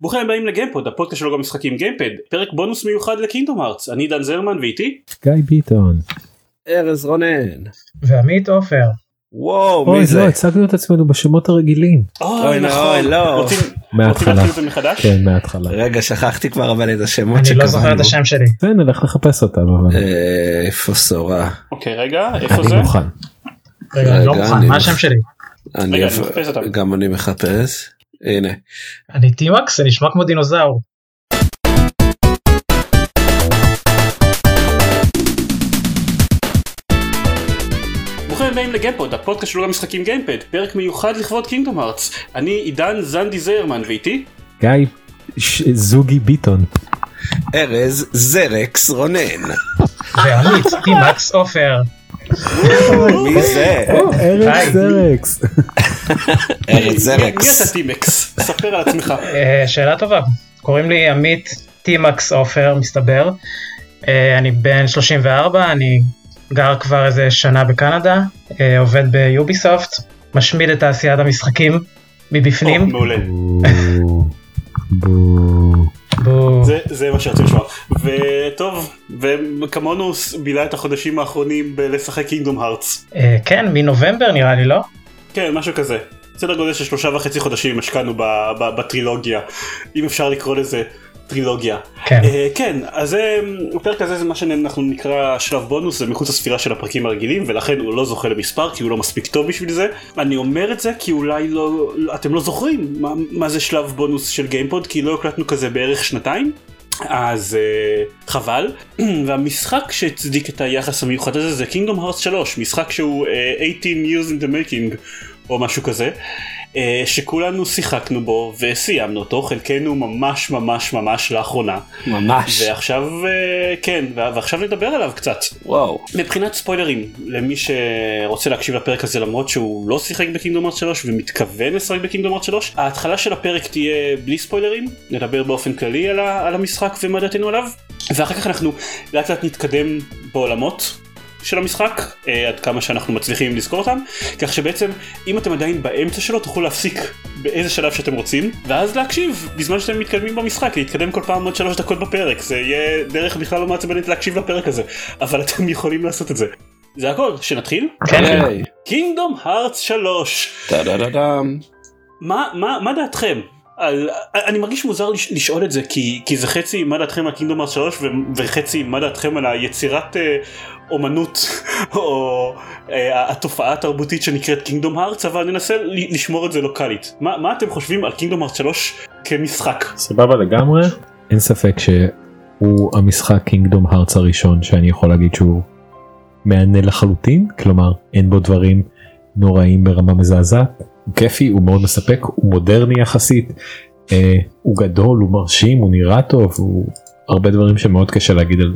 ברוכים הבאים לגיימפוד הפודקאסט שלו גם משחקים גיימפד פרק בונוס מיוחד לקינדום ארץ אני דן זרמן ואיתי גיא ביטון. ארז רונן. ועמית עופר. וואו אוי מי זה? לא הצגנו את עצמנו בשמות הרגילים. אוי, נכון אוי, לא. רוצים. להתחיל את זה מחדש? כן מההתחלה. רגע שכחתי כבר אבל את השמות אני לא שקבענו. זוכר את השם שלי. כן נלך לחפש אותם אבל אה, איפה סורה? אוקיי רגע איפה אני זה? מוכן. רגע, אני לא מוכן, אני- מה השם שלי? אני רגע, איפה- אני מחפש אותם. גם אני מחפש. הנה. אני טימקס, זה נשמע כמו דינוזאור. ברוכים הבאים לגיימפוד הפודקאסט שלוגם משחקים גיימפוד פרק מיוחד לכבוד Kingdom Hearts אני עידן זנדי זרמן ואיתי גיא זוגי ביטון. ארז זרקס רונן. ועמית, טימקס עופר. מי זה? ארץ. זרקס. ארז מי- מי זרקס. אתה טימקס? ספר על עצמך אה, שאלה טובה. קוראים לי עמית טימקס עופר, מסתבר. אה, אני בן 34, אני גר כבר איזה שנה בקנדה, אה, עובד ביוביסופט, משמיד את תעשיית המשחקים מבפנים. מעולה בו. בו. בוא. זה, זה מה שרציתי לשמוע וטוב וכמונו בילה את החודשים האחרונים בלשחק קינגדום הארטס אה, כן, מנובמבר נראה לי, לא? כן משהו כזה סדר גודל של שלושה וחצי חודשים השקענו ב, ב, בטרילוגיה אם אפשר לקרוא לזה טרילוגיה. כן. אה, כן אז זה הפרק הזה זה מה שאנחנו נקרא שלב בונוס זה מחוץ לספירה של הפרקים הרגילים ולכן הוא לא זוכה למספר כי הוא לא מספיק טוב בשביל זה אני אומר את זה כי אולי לא אתם לא זוכרים מה, מה זה שלב בונוס של גיימפוד כי לא הקלטנו כזה בערך שנתיים. אז uh, חבל והמשחק שהצדיק את היחס המיוחד הזה זה קינגדום הארץ 3 משחק שהוא uh, 18 years in the making או משהו כזה uh, שכולנו שיחקנו בו וסיימנו אותו חלקנו ממש ממש ממש לאחרונה ממש. ועכשיו uh, כן ועכשיו נדבר עליו קצת וואו. מבחינת ספוילרים למי שרוצה להקשיב לפרק הזה למרות שהוא לא שיחק בקינגדום ארץ 3 ומתכוון לשחק בקינגדום ארץ 3 ההתחלה של הפרק תהיה בלי ספוילרים נדבר באופן כללי על, על המשחק ומה דעתנו עליו ואחר כך אנחנו לאט לאט נתקדם בעולמות של המשחק אה, עד כמה שאנחנו מצליחים לזכור אותם כך שבעצם אם אתם עדיין באמצע שלו תוכלו להפסיק באיזה שלב שאתם רוצים ואז להקשיב בזמן שאתם מתקדמים במשחק להתקדם כל פעם עוד שלוש דקות בפרק זה יהיה דרך בכלל לא מעצבנת להקשיב לפרק הזה אבל אתם יכולים לעשות את זה. זה הכל שנתחיל כן. Kingdom Hearts 3 טה-דה-דה-דם. מה מה מה דעתכם על אני מרגיש מוזר לש, לשאול את זה כי כי זה חצי מה דעתכם על קינגדום הארץ 3 ו, וחצי מה דעתכם על היצירת אה, אומנות או אה, התופעה התרבותית שנקראת קינגדום הארץ אבל ננסה לשמור את זה לוקאלית מה מה אתם חושבים על קינגדום הארץ 3 כמשחק סבבה לגמרי. אין ספק שהוא המשחק קינגדום הארץ הראשון שאני יכול להגיד שהוא מהנה לחלוטין כלומר אין בו דברים נוראים ברמה מזעזעת. הוא כיפי הוא מאוד מספק הוא מודרני יחסית. אה, הוא גדול הוא מרשים הוא נראה טוב הוא הרבה דברים שמאוד קשה להגיד על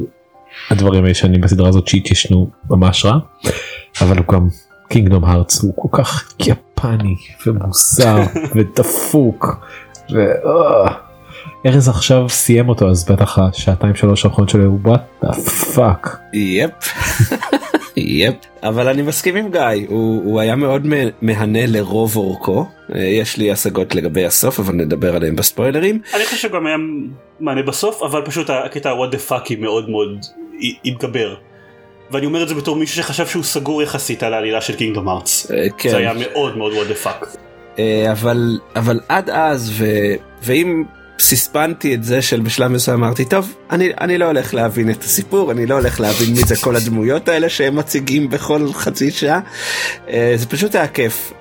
הדברים הישנים בסדרה הזאת שהתיישנו ממש רע. אבל הוא גם קינגדום הארץ הוא כל כך יפני ומוזר ודפוק. ו... אה. ארז עכשיו סיים אותו אז בטח השעתיים שלוש האחרונות שלו הוא וואט דה Fuck. Yep. Yep. אבל אני מסכים עם גיא הוא, הוא היה מאוד מה- מהנה לרוב אורכו אה, יש לי השגות לגבי הסוף אבל נדבר עליהם בספוילרים אני חושב שגם היה מהנה בסוף אבל פשוט הקטע what the fuck מאוד מאוד התגבר. ואני אומר את זה בתור מישהו שחשב שהוא סגור יחסית על העלילה של Kingdom Hearts. אה, כן. זה היה מאוד מאוד what the fuck. אה, אבל אבל עד אז ו, ואם סיספנתי את זה של בשלב מסוים אמרתי טוב אני אני לא הולך להבין את הסיפור אני לא הולך להבין מי זה כל הדמויות האלה שהם מציגים בכל חצי שעה אה, זה פשוט היה כיף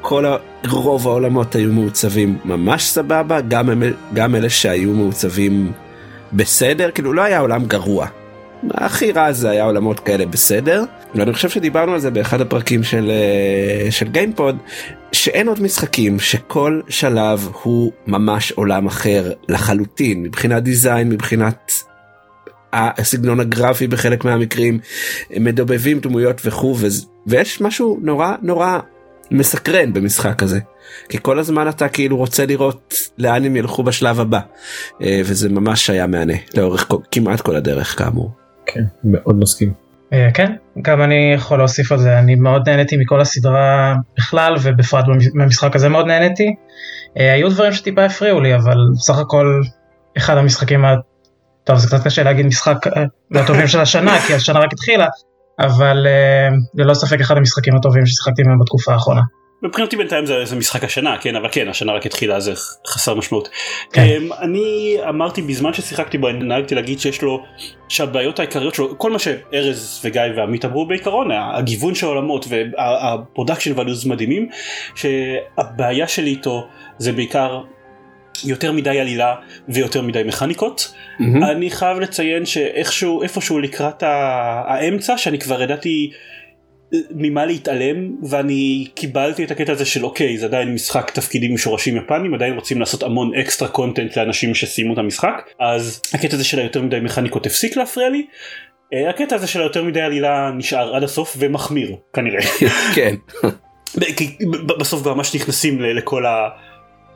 כל רוב העולמות היו מעוצבים ממש סבבה גם גם אלה שהיו מעוצבים בסדר כאילו לא היה עולם גרוע. הכי רע זה היה עולמות כאלה בסדר ואני חושב שדיברנו על זה באחד הפרקים של אה, של גיימפוד שאין עוד משחקים שכל שלב הוא ממש עולם אחר לחלוטין מבחינת דיזיין מבחינת הסגנון הגרפי בחלק מהמקרים מדובבים דמויות וכו' ויש משהו נורא נורא מסקרן במשחק הזה כי כל הזמן אתה כאילו רוצה לראות לאן הם ילכו בשלב הבא אה, וזה ממש היה מהנה לאורך כמעט כל הדרך כאמור. כן מאוד מסכים. אה, כן, גם אני יכול להוסיף על זה, אני מאוד נהניתי מכל הסדרה בכלל ובפרט במשחק הזה מאוד נהניתי. אה, היו דברים שטיפה הפריעו לי אבל בסך הכל אחד המשחקים. טוב זה קצת קשה להגיד משחק מהטובים של השנה כי השנה רק התחילה, אבל ללא ספק אחד המשחקים הטובים ששיחקתי מהם בתקופה האחרונה. מבחינתי בינתיים זה, זה משחק השנה כן אבל כן השנה רק התחילה זה חסר משמעות. כן. Um, אני אמרתי בזמן ששיחקתי בו נהגתי להגיד שיש לו שהבעיות העיקריות שלו כל מה שארז וגיא ועמית אמרו בעיקרון הגיוון של העולמות וה production values מדהימים שהבעיה שלי איתו זה בעיקר יותר מדי עלילה ויותר מדי מכניקות. Mm-hmm. אני חייב לציין שאיכשהו איפשהו לקראת האמצע שאני כבר ידעתי ממה להתעלם ואני קיבלתי את הקטע הזה של אוקיי זה עדיין משחק תפקידים עם שורשים יפנים עדיין רוצים לעשות המון extra content לאנשים שסיימו את המשחק אז הקטע הזה של היותר מדי מכניקות הפסיק להפריע לי. אה, הקטע הזה של היותר מדי עלילה נשאר עד הסוף ומחמיר כנראה. כן. בסוף ממש נכנסים לכל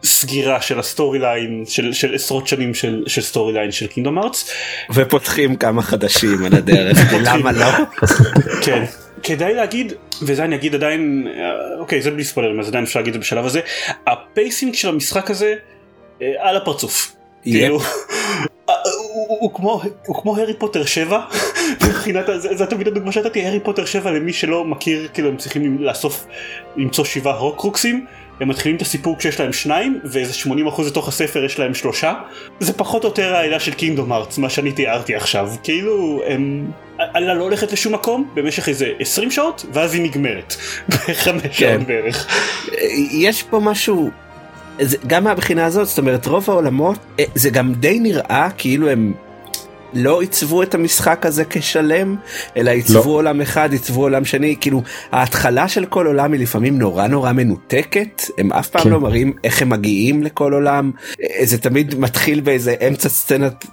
הסגירה של ה story line של, של עשרות שנים של, של story line של Kingdom Hearts. ופותחים כמה חדשים על הדרך למה לא. כן. כדאי להגיד וזה אני אגיד עדיין אה, אוקיי זה בלי ספוילרים אז עדיין אפשר להגיד את זה בשלב הזה ה pacing של המשחק הזה אה, על הפרצוף. כאילו, אה, הוא כמו הוא כמו הארי פוטר 7 מבחינת זה תמיד הדוגמה שנתתי הארי פוטר 7 למי שלא מכיר כאילו הם צריכים לאסוף למצוא שבעה הוקרוקסים הם מתחילים את הסיפור כשיש להם שניים ואיזה 80% לתוך הספר יש להם שלושה זה פחות או יותר העילה של קינגדום ארץ מה שאני תיארתי עכשיו כאילו הם עלילה לא הולכת לשום מקום במשך איזה 20 שעות ואז היא נגמרת בחמש כן. שעות בערך. יש פה משהו גם מהבחינה הזאת זאת אומרת רוב העולמות אה, זה גם די נראה כאילו הם לא עיצבו את המשחק הזה כשלם אלא עיצבו לא. עולם אחד עיצבו עולם שני. כאילו ההתחלה של כל עולם היא לפעמים נורא נורא מנותקת. הם אף פעם כן. לא מראים איך הם מגיעים לכל עולם. אה, זה תמיד מתחיל באיזה אמצע סצנת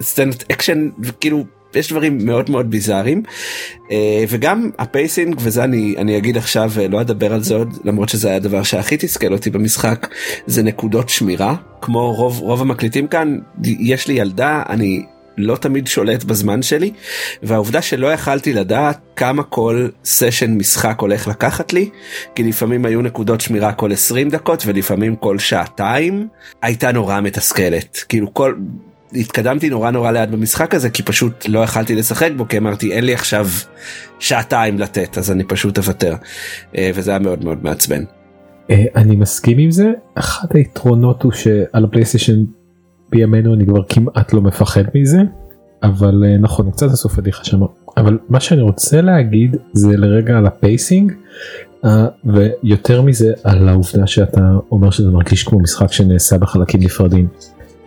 סצנת אקשן כאילו יש דברים מאוד מאוד ביזאריים. אה, וגם ה pacing וזה אני אני אגיד עכשיו לא אדבר על זה עוד למרות שזה היה הדבר שהכי תסכל אותי במשחק זה נקודות שמירה. כמו רוב רוב המקליטים כאן יש לי ילדה אני לא תמיד שולט בזמן שלי והעובדה שלא יכלתי לדעת כמה כל סשן משחק הולך לקחת לי כי לפעמים היו נקודות שמירה כל 20 דקות ולפעמים כל שעתיים הייתה נורא מתסכלת. כאילו כל התקדמתי נורא נורא לאט במשחק הזה כי פשוט לא יכלתי לשחק בו כי אמרתי אין לי עכשיו שעתיים לתת אז אני פשוט אוותר. אה, וזה היה מאוד מאוד מעצבן. אה, אני מסכים עם זה. אחד היתרונות הוא שעל הפלייסטיישן בימינו אני כבר כמעט לא מפחד מזה אבל אה, נכון קצת עשו פדיחה שם. אבל מה שאני רוצה להגיד זה לרגע על ה pacing uh, ויותר מזה על העובדה שאתה אומר שזה מרגיש כמו משחק שנעשה בחלקים נפרדים.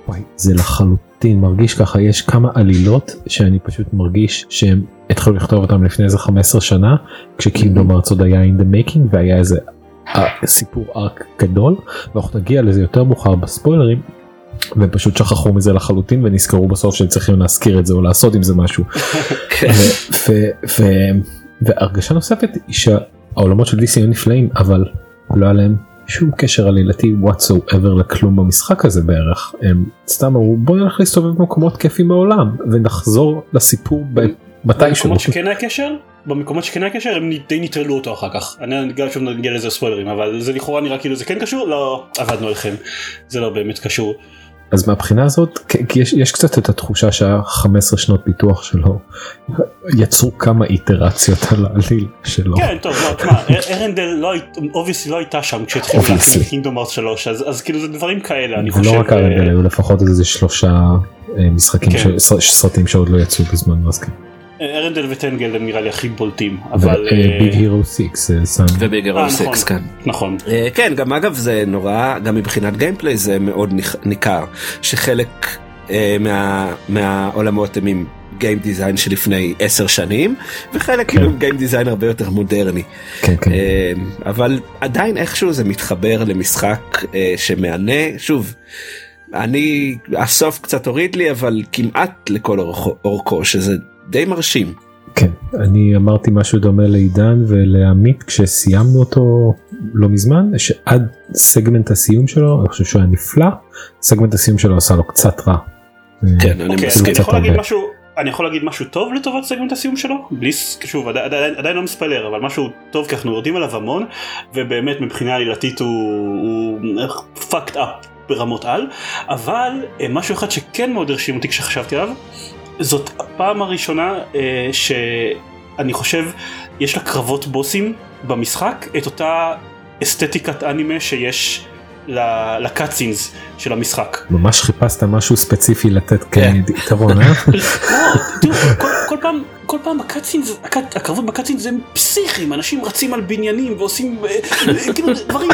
וואי, זה לחלוטין מרגיש ככה. יש כמה עלילות שאני פשוט מרגיש שהם התחילו לכתוב אותם לפני איזה 15 שנה כשקינדום ארץ עוד היה in the making והיה איזה סיפור ארק גדול. ואנחנו נגיע לזה יותר מאוחר בספוילרים והם פשוט שכחו מזה לחלוטין ונזכרו בסוף שהם צריכים להזכיר את זה או לעשות עם זה משהו. כן. והרגשה נוספת היא שהעולמות של DC היו נפלאים אבל לא היה להם שום קשר עלילתי whatsoever לכלום במשחק הזה בערך הם סתם אמרו בוא נלך להסתובב במקומות כיפים בעולם ונחזור לסיפור מתישהו. במקומות שכן היה קשר במקומות שכן היה קשר הם די נטרלו אותו אחר כך אני גם שוב נגיע לזה ספוילרים אבל זה לכאורה נראה כאילו זה כן קשור לא עבדנו עליכם זה לא באמת קשור. אז מהבחינה הזאת כי יש, יש קצת את התחושה שה-15 שנות פיתוח שלו יצרו כמה איטרציות על העליל שלו. כן טוב לא, תשמע ארנדל לא obviously לא הייתה שם כשהתחילו להכין Kingdom Hearts 3 אז, אז כאילו זה דברים כאלה אני חושב. לא רק ארנדל אה, היו לפחות איזה שלושה אה, משחקים כן. סרטים שעוד לא יצאו בזמן אז כן. ארנדל ו Tangled הם נראה לי הכי בולטים אבל Big Hero 6 ו Big Hero 6 כן נכון אה, כן גם אגב זה נורא גם מבחינת gameplay זה מאוד ניכר שחלק אה, מהעולמות הם עם גיים דיזיין שלפני 10 שנים וחלק. עם גיים דיזיין הרבה יותר מודרני כן, כן. אה, אבל עדיין איכשהו זה מתחבר למשחק שמענה שוב. אני הסוף קצת הוריד לי אבל כמעט לכל אורכו שזה די מרשים. כן, אני אמרתי משהו דומה לעידן ולעמית כשסיימנו אותו לא מזמן, שעד סגמנט הסיום שלו, אני חושב שהוא היה נפלא, סגמנט הסיום שלו עשה לו קצת רע. כן, אני אוקיי, מסכים. אני יכול להגיד משהו, אני יכול להגיד משהו טוב לטובת סגמנט הסיום שלו? בלי, שוב, עדיין, עדיין, עדיין לא מספיילר, אבל משהו טוב כי אנחנו יורדים עליו המון, ובאמת מבחינה עלילתית הוא, הוא fucked up ברמות על, אבל אה, משהו אחד שכן מאוד הרשים אותי כשחשבתי עליו, זאת הפעם הראשונה אה, שאני חושב יש לה קרבות בוסים במשחק, את אותה אסתטיקת אנימה שיש ל cutscenes של המשחק. ממש חיפשת משהו ספציפי לתת כיתרון, אה? כל פעם, כל פעם ה cutscenes, הקרבות ב cutscenes הם פסיכיים, אנשים רצים על בניינים ועושים כאילו דברים,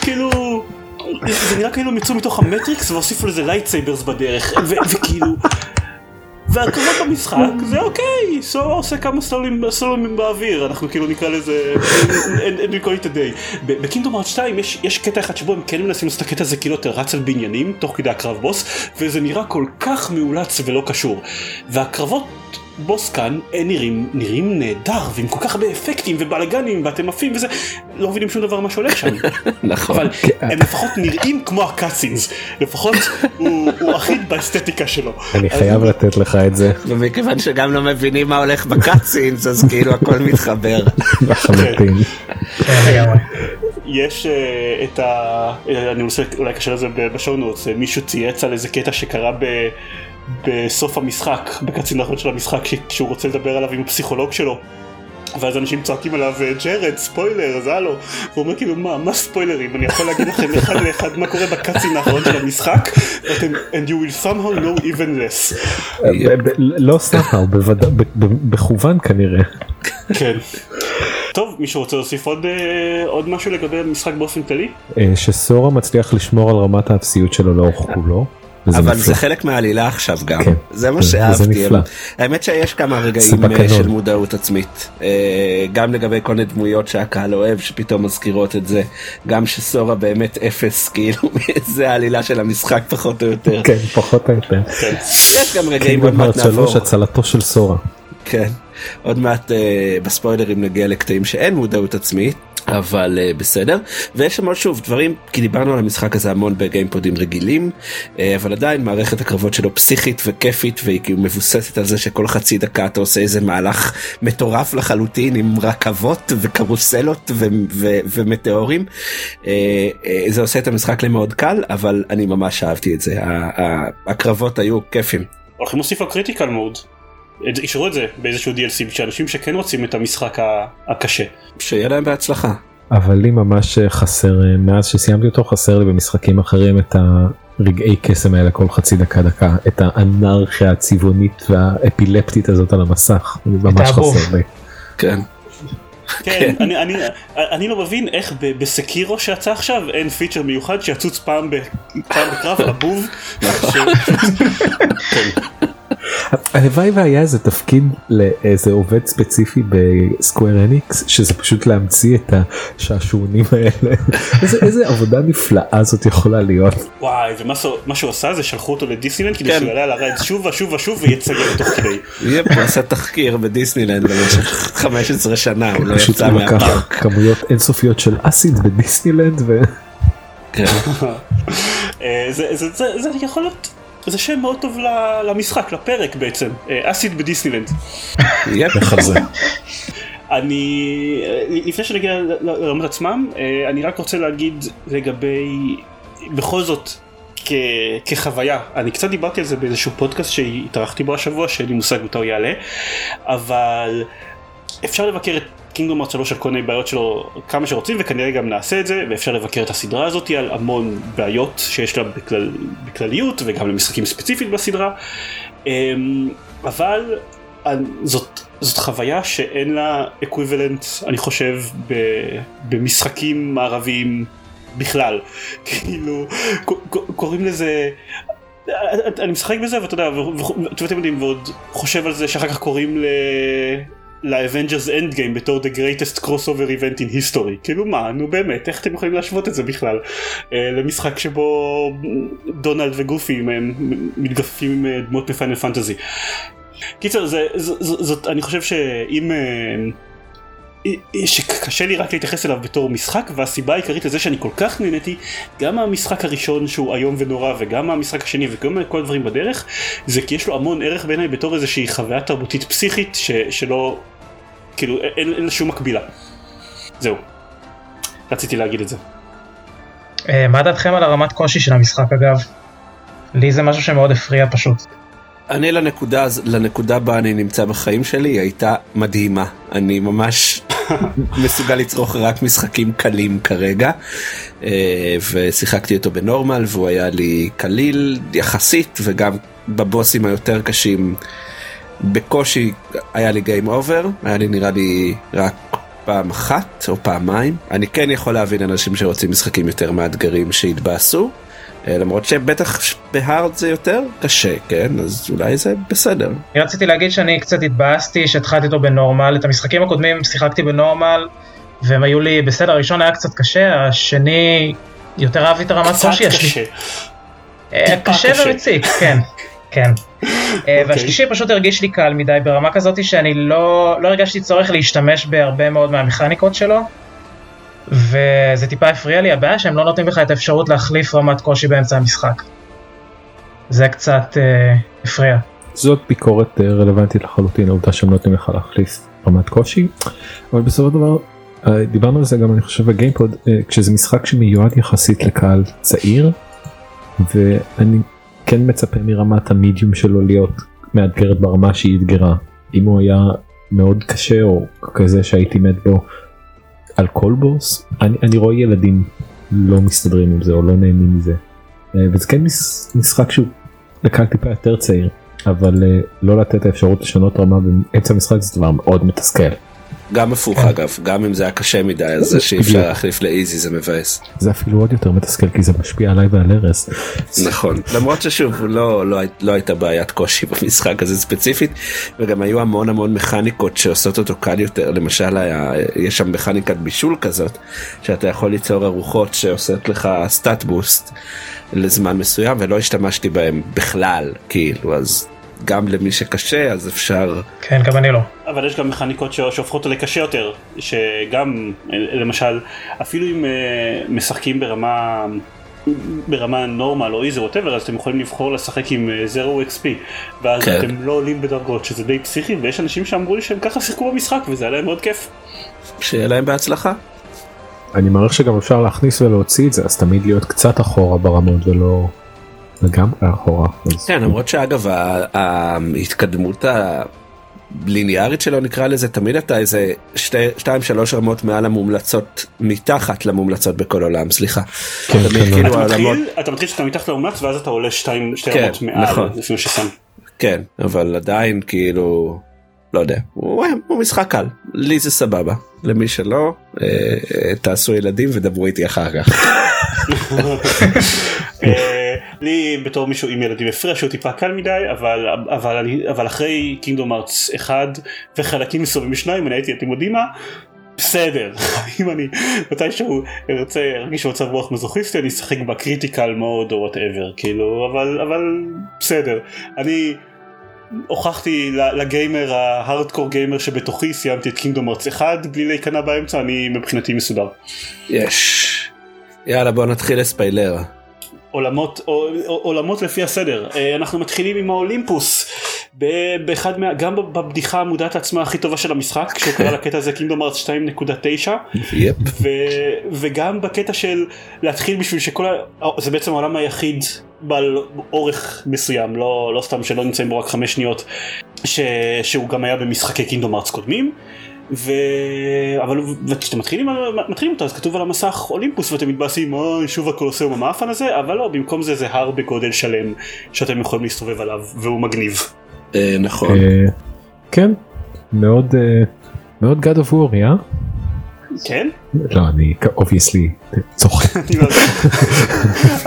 כאילו, זה נראה כאילו הם יצאו מתוך המטריקס והוסיפו לזה lightsabers בדרך, וכאילו... והקרבות במשחק זה אוקיי, סורה עושה כמה סלולים באוויר, אנחנו כאילו נקרא לזה, אין לי את הדי. בקינדום ארט 2 יש קטע אחד שבו הם כן מנסים לעשות את הקטע הזה כאילו אתה רץ על בניינים תוך כדי הקרב בוס, וזה נראה כל כך מאולץ ולא קשור. והקרבות בוס כאן הם נראים, נראים נהדר ועם כל כך הרבה אפקטים ובלאגנים ואתם עפים וזה לא מבינים שום דבר מה שהולך שם. נכון. אבל הם לפחות נראים כמו הקאצינס לפחות הוא, הוא אחיד באסתטיקה שלו. אני חייב לתת לך את זה. ומכיוון שגם לא מבינים מה הולך בקאצינס אז כאילו הכל מתחבר. לחלוטין. יש uh, את ה... אני רוצה אולי קשר לזה בשואו נוטס, מישהו צייץ על איזה קטע שקרה ב... בסוף המשחק, בקצין האחרון של המשחק, כשהוא רוצה לדבר עליו עם הפסיכולוג שלו. ואז אנשים צועקים עליו, ג'רד, ספוילר, אז הלו. והוא אומר כאילו, מה, מה ספוילרים? אני יכול להגיד לכם אחד לאחד מה קורה בקאצין האחרון של המשחק, ואתם, and you will somehow know even less. לא somehow, בכוון כנראה. כן. טוב, מישהו רוצה להוסיף עוד, אה, עוד משהו לגבי המשחק באופן כללי? אה, שסורה מצליח לשמור על רמת האפסיות שלו לאורך כולו. אבל זה חלק מהעלילה עכשיו גם. כן. זה מה שאהבתי האמת שיש כמה רגעים אה, של מודעות עצמית. אה, גם לגבי כל מיני דמויות שהקהל אוהב שפתאום מזכירות את זה. גם שסורה באמת אפס כאילו זה העלילה של המשחק פחות או יותר. כן פחות או יותר. כן. יש גם רגעים עוד מעט נעבור הצלתו של סורה. כן עוד מעט אה, בספוילרים נגיע לקטעים שאין מודעות עצמית אבל uh, בסדר ויש שם עוד שוב דברים כי דיברנו על המשחק הזה המון בגיימפודים רגילים uh, אבל עדיין מערכת הקרבות שלו פסיכית וכיפית והיא כאילו מבוססת על זה שכל חצי דקה אתה עושה איזה מהלך מטורף לחלוטין עם רכבות וקרוסלות ו- ו- ומטאורים uh, uh, זה עושה את המשחק למאוד קל אבל אני ממש אהבתי את זה הקרבות היו כיפים. הולכים להוסיף לו critical mode. אישרו את זה באיזשהו DLC שאנשים שכן רוצים את המשחק הקשה. שיהיה להם בהצלחה. אבל לי ממש חסר מאז שסיימתי אותו חסר לי במשחקים אחרים את הרגעי קסם האלה כל חצי דקה דקה את האנרכיה הצבעונית והאפילפטית הזאת על המסך ממש חסר לי. כן. כן, אני, אני, אני לא מבין איך בסקירו שיצא עכשיו אין פיצ'ר מיוחד שיצוץ פעם בקרב הבוב. הלוואי והיה איזה תפקיד לאיזה עובד ספציפי בסקוויר אניקס שזה פשוט להמציא את השעשועונים האלה איזה, איזה עבודה נפלאה זאת יכולה להיות. וואי ומה שהוא עשה זה שלחו אותו לדיסנילנד כדי כן. שהוא יעלה על הרייד שוב ושוב ושוב ויצייר תוך כדי. הוא עשה תחקיר בדיסנילנד במשך 15 שנה הוא לא יצא מהפארק. כמויות אינסופיות של אסיד בדיסנילנד ו... כן. אה, זה יכול להיות זה שם מאוד טוב למשחק, לפרק בעצם, אסיד בדיסנילנד. אני, לפני שנגיע לרמות עצמם, אה, אני רק רוצה להגיד לגבי, בכל זאת, כ, כחוויה, אני קצת דיברתי על זה באיזשהו פודקאסט שהתארחתי בו השבוע, שאין לי מושג מתי הוא יעלה, אבל אפשר לבקר את קינגדום ארץ 3 על כל מיני בעיות שלו כמה שרוצים וכנראה גם נעשה את זה ואפשר לבקר את הסדרה הזאת על המון בעיות שיש לה בכלל, בכלליות וגם למשחקים ספציפית בסדרה. אמ, אבל זאת, זאת חוויה שאין לה אקוויבלנט אני חושב במשחקים מערביים בכלל. כאילו קוראים לזה אני משחק בזה ואתה יודע ואתם יודעים ועוד חושב על זה שאחר כך קוראים ל... ל-Avengers Endgame בתור the greatest crossover event in history כאילו מה נו באמת איך אתם יכולים להשוות את זה בכלל אה, למשחק שבו דונלד וגופי מתגפפים עם אה, דמות מ-Final Fantasy. קיצר זה, זה, זה, זאת אני חושב שאם אה, שקשה לי רק להתייחס אליו בתור משחק והסיבה העיקרית לזה שאני כל כך נהניתי גם מהמשחק הראשון שהוא איום ונורא וגם מהמשחק השני וגם מכל הדברים בדרך זה כי יש לו המון ערך בעיניי בתור איזושהי חוויה תרבותית פסיכית ש, שלא כאילו אין, אין לה שום מקבילה. זהו. רציתי להגיד את זה. אה, מה דעתכם על הרמת קושי של המשחק אגב? לי זה משהו שמאוד הפריע פשוט. אני לנקודה, לנקודה בה אני נמצא בחיים שלי היא הייתה מדהימה. אני ממש מסוגל לצרוך רק משחקים קלים כרגע. אה, ושיחקתי אותו ב-normal והוא היה לי קליל יחסית וגם בבוסים היותר קשים בקושי היה לי game over, היה לי נראה לי רק פעם אחת או פעמיים. אני כן יכול להבין אנשים שרוצים משחקים יותר מאתגרים שהתבאסו. אה, למרות שבטח ב-hard זה יותר קשה כן אז אולי זה בסדר. אני רציתי להגיד שאני קצת התבאסתי שהתחלתי אותו בנורמל את המשחקים הקודמים שיחקתי בנורמל והם היו לי בסדר הראשון היה קצת קשה השני יותר אהבתי את הרמת קושי. קצת קשה. אה, קשה ומציק כן. כן. Okay. אוקיי. והשלישי פשוט הרגיש לי קל מדי ברמה כזאת שאני לא, לא הרגשתי צורך להשתמש בהרבה מאוד מהמכניקות שלו. וזה טיפה הפריע לי, הבעיה שהם לא נותנים לך את האפשרות להחליף רמת קושי באמצע המשחק. זה קצת אה, הפריע. זאת ביקורת אה, רלוונטית לחלוטין, העובדה שהם לא נותנים לך להחליף רמת קושי, אבל בסופו של דבר אה, דיברנו על זה גם אני חושב בגיימפוד, אה, כשזה משחק שמיועד יחסית לקהל צעיר, ואני כן מצפה מרמת המדיום שלו להיות מאתגרת ברמה שהיא אתגרה. אם הוא היה מאוד קשה או כזה שהייתי מת בו על כל בוס, אני, אני רואה ילדים לא מסתדרים עם זה או לא נהנים מזה. אה, וזה כן משחק שהוא לקהל טיפה יותר צעיר, אבל אה, לא לתת האפשרות לשנות רמה באמצע המשחק זה דבר מאוד מתסכל. גם הפוך כן. אגב, גם אם זה היה קשה מדי, אז זה שאי אפשר להחליף לאיזי זה מבאס. זה אפילו עוד יותר מתסכל כי זה משפיע עליי ועל ארז. נכון, למרות ששוב לא, לא, לא הייתה בעיית קושי במשחק הזה ספציפית, וגם היו המון המון מכניקות שעושות אותו קל יותר, למשל היה, יש שם מכניקת בישול כזאת, שאתה יכול ליצור ארוחות שעושות לך סטאט בוסט לזמן מסוים, ולא השתמשתי בהם בכלל, כאילו, אז גם למי שקשה אז אפשר. כן, גם אני לא. אבל יש גם מכניקות שהופכות לקשה יותר, שגם למשל אפילו אם אה, משחקים ברמה ברמה נורמל או איזה ווטאבר אז אתם יכולים לבחור לשחק עם זרו XP ואז כן. אתם לא עולים בדרגות שזה די פסיכי ויש אנשים שאמרו לי שהם ככה שיחקו במשחק וזה היה להם מאוד כיף. שיהיה להם בהצלחה. אני מעריך שגם אפשר להכניס ולהוציא את זה אז תמיד להיות קצת אחורה ברמות ולא לגמרי אחורה. כן למרות שאגב ההתקדמות הליניארית שלו נקרא לזה תמיד אתה איזה 2 3 רמות מעל המומלצות מתחת למומלצות בכל עולם סליחה. כן, כן, כאילו אתה, מתחיל, אתה מתחיל שאתה מתחת למומלץ ואז אתה עולה 2 כן, רמות מעל נכון. לפני ששם. כן אבל עדיין כאילו לא יודע הוא, הוא משחק קל לי זה סבבה למי שלא אה, אה, תעשו ילדים ודברו איתי אחר כך. לי בתור מישהו עם ילדים הפריע שהוא טיפה קל מדי אבל אבל אני אבל אחרי Kingdom Hearts אחד וחלקים מסוימים שניים אני הייתי אתם יודעים מה בסדר אם אני מתישהו ארצה ארגיש מצב רוח מזוכיסטי אני אשחק ב-critical mode או whatever כאילו אבל אבל בסדר אני הוכחתי לגיימר ההארדקור גיימר שבתוכי סיימתי את קינגדום ארץ אחד בלי להיכנע באמצע אני מבחינתי מסודר. יש. יאללה בוא נתחיל לספיילר. עולמות, עולמות לפי הסדר. אה, אנחנו מתחילים עם האולימפוס. באחד מה, גם בבדיחה המודעת עצמה הכי טובה של המשחק כשהוא קרא לקטע הזה קינגדום ארץ 2.9 ו, וגם בקטע של להתחיל בשביל שכל ה... זה בעצם העולם היחיד בעל אורך מסוים לא, לא סתם שלא נמצאים בו רק חמש שניות ש, שהוא גם היה במשחקי קינגדום ארץ קודמים ו... אבל כשאתם מתחילים, מתחילים אותו אז כתוב על המסך אולימפוס ואתם מתבאסים אוי שוב הקולוסיאום המאפן הזה אבל לא במקום זה זה הר בגודל שלם שאתם יכולים להסתובב עליו והוא מגניב. אה, נכון. אה, כן מאוד אה, מאוד God of War, אה? כן? לא אני obviously צוחק.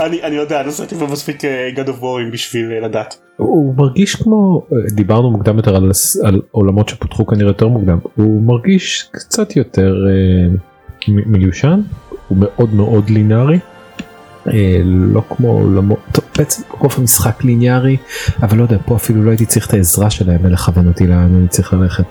אני יודע, נסעתי פה מספיק God of War בשביל לדעת. הוא מרגיש כמו דיברנו מוקדם יותר על, על עולמות שפותחו כנראה יותר מוקדם הוא מרגיש קצת יותר אה, מיושן הוא מאוד מאוד לינארי. אה, לא כמו עולמות טוב בעצם רוב המשחק ליניארי אבל לא יודע פה אפילו לא הייתי צריך את העזרה שלהם לכוון אותי לאן אני צריך ללכת.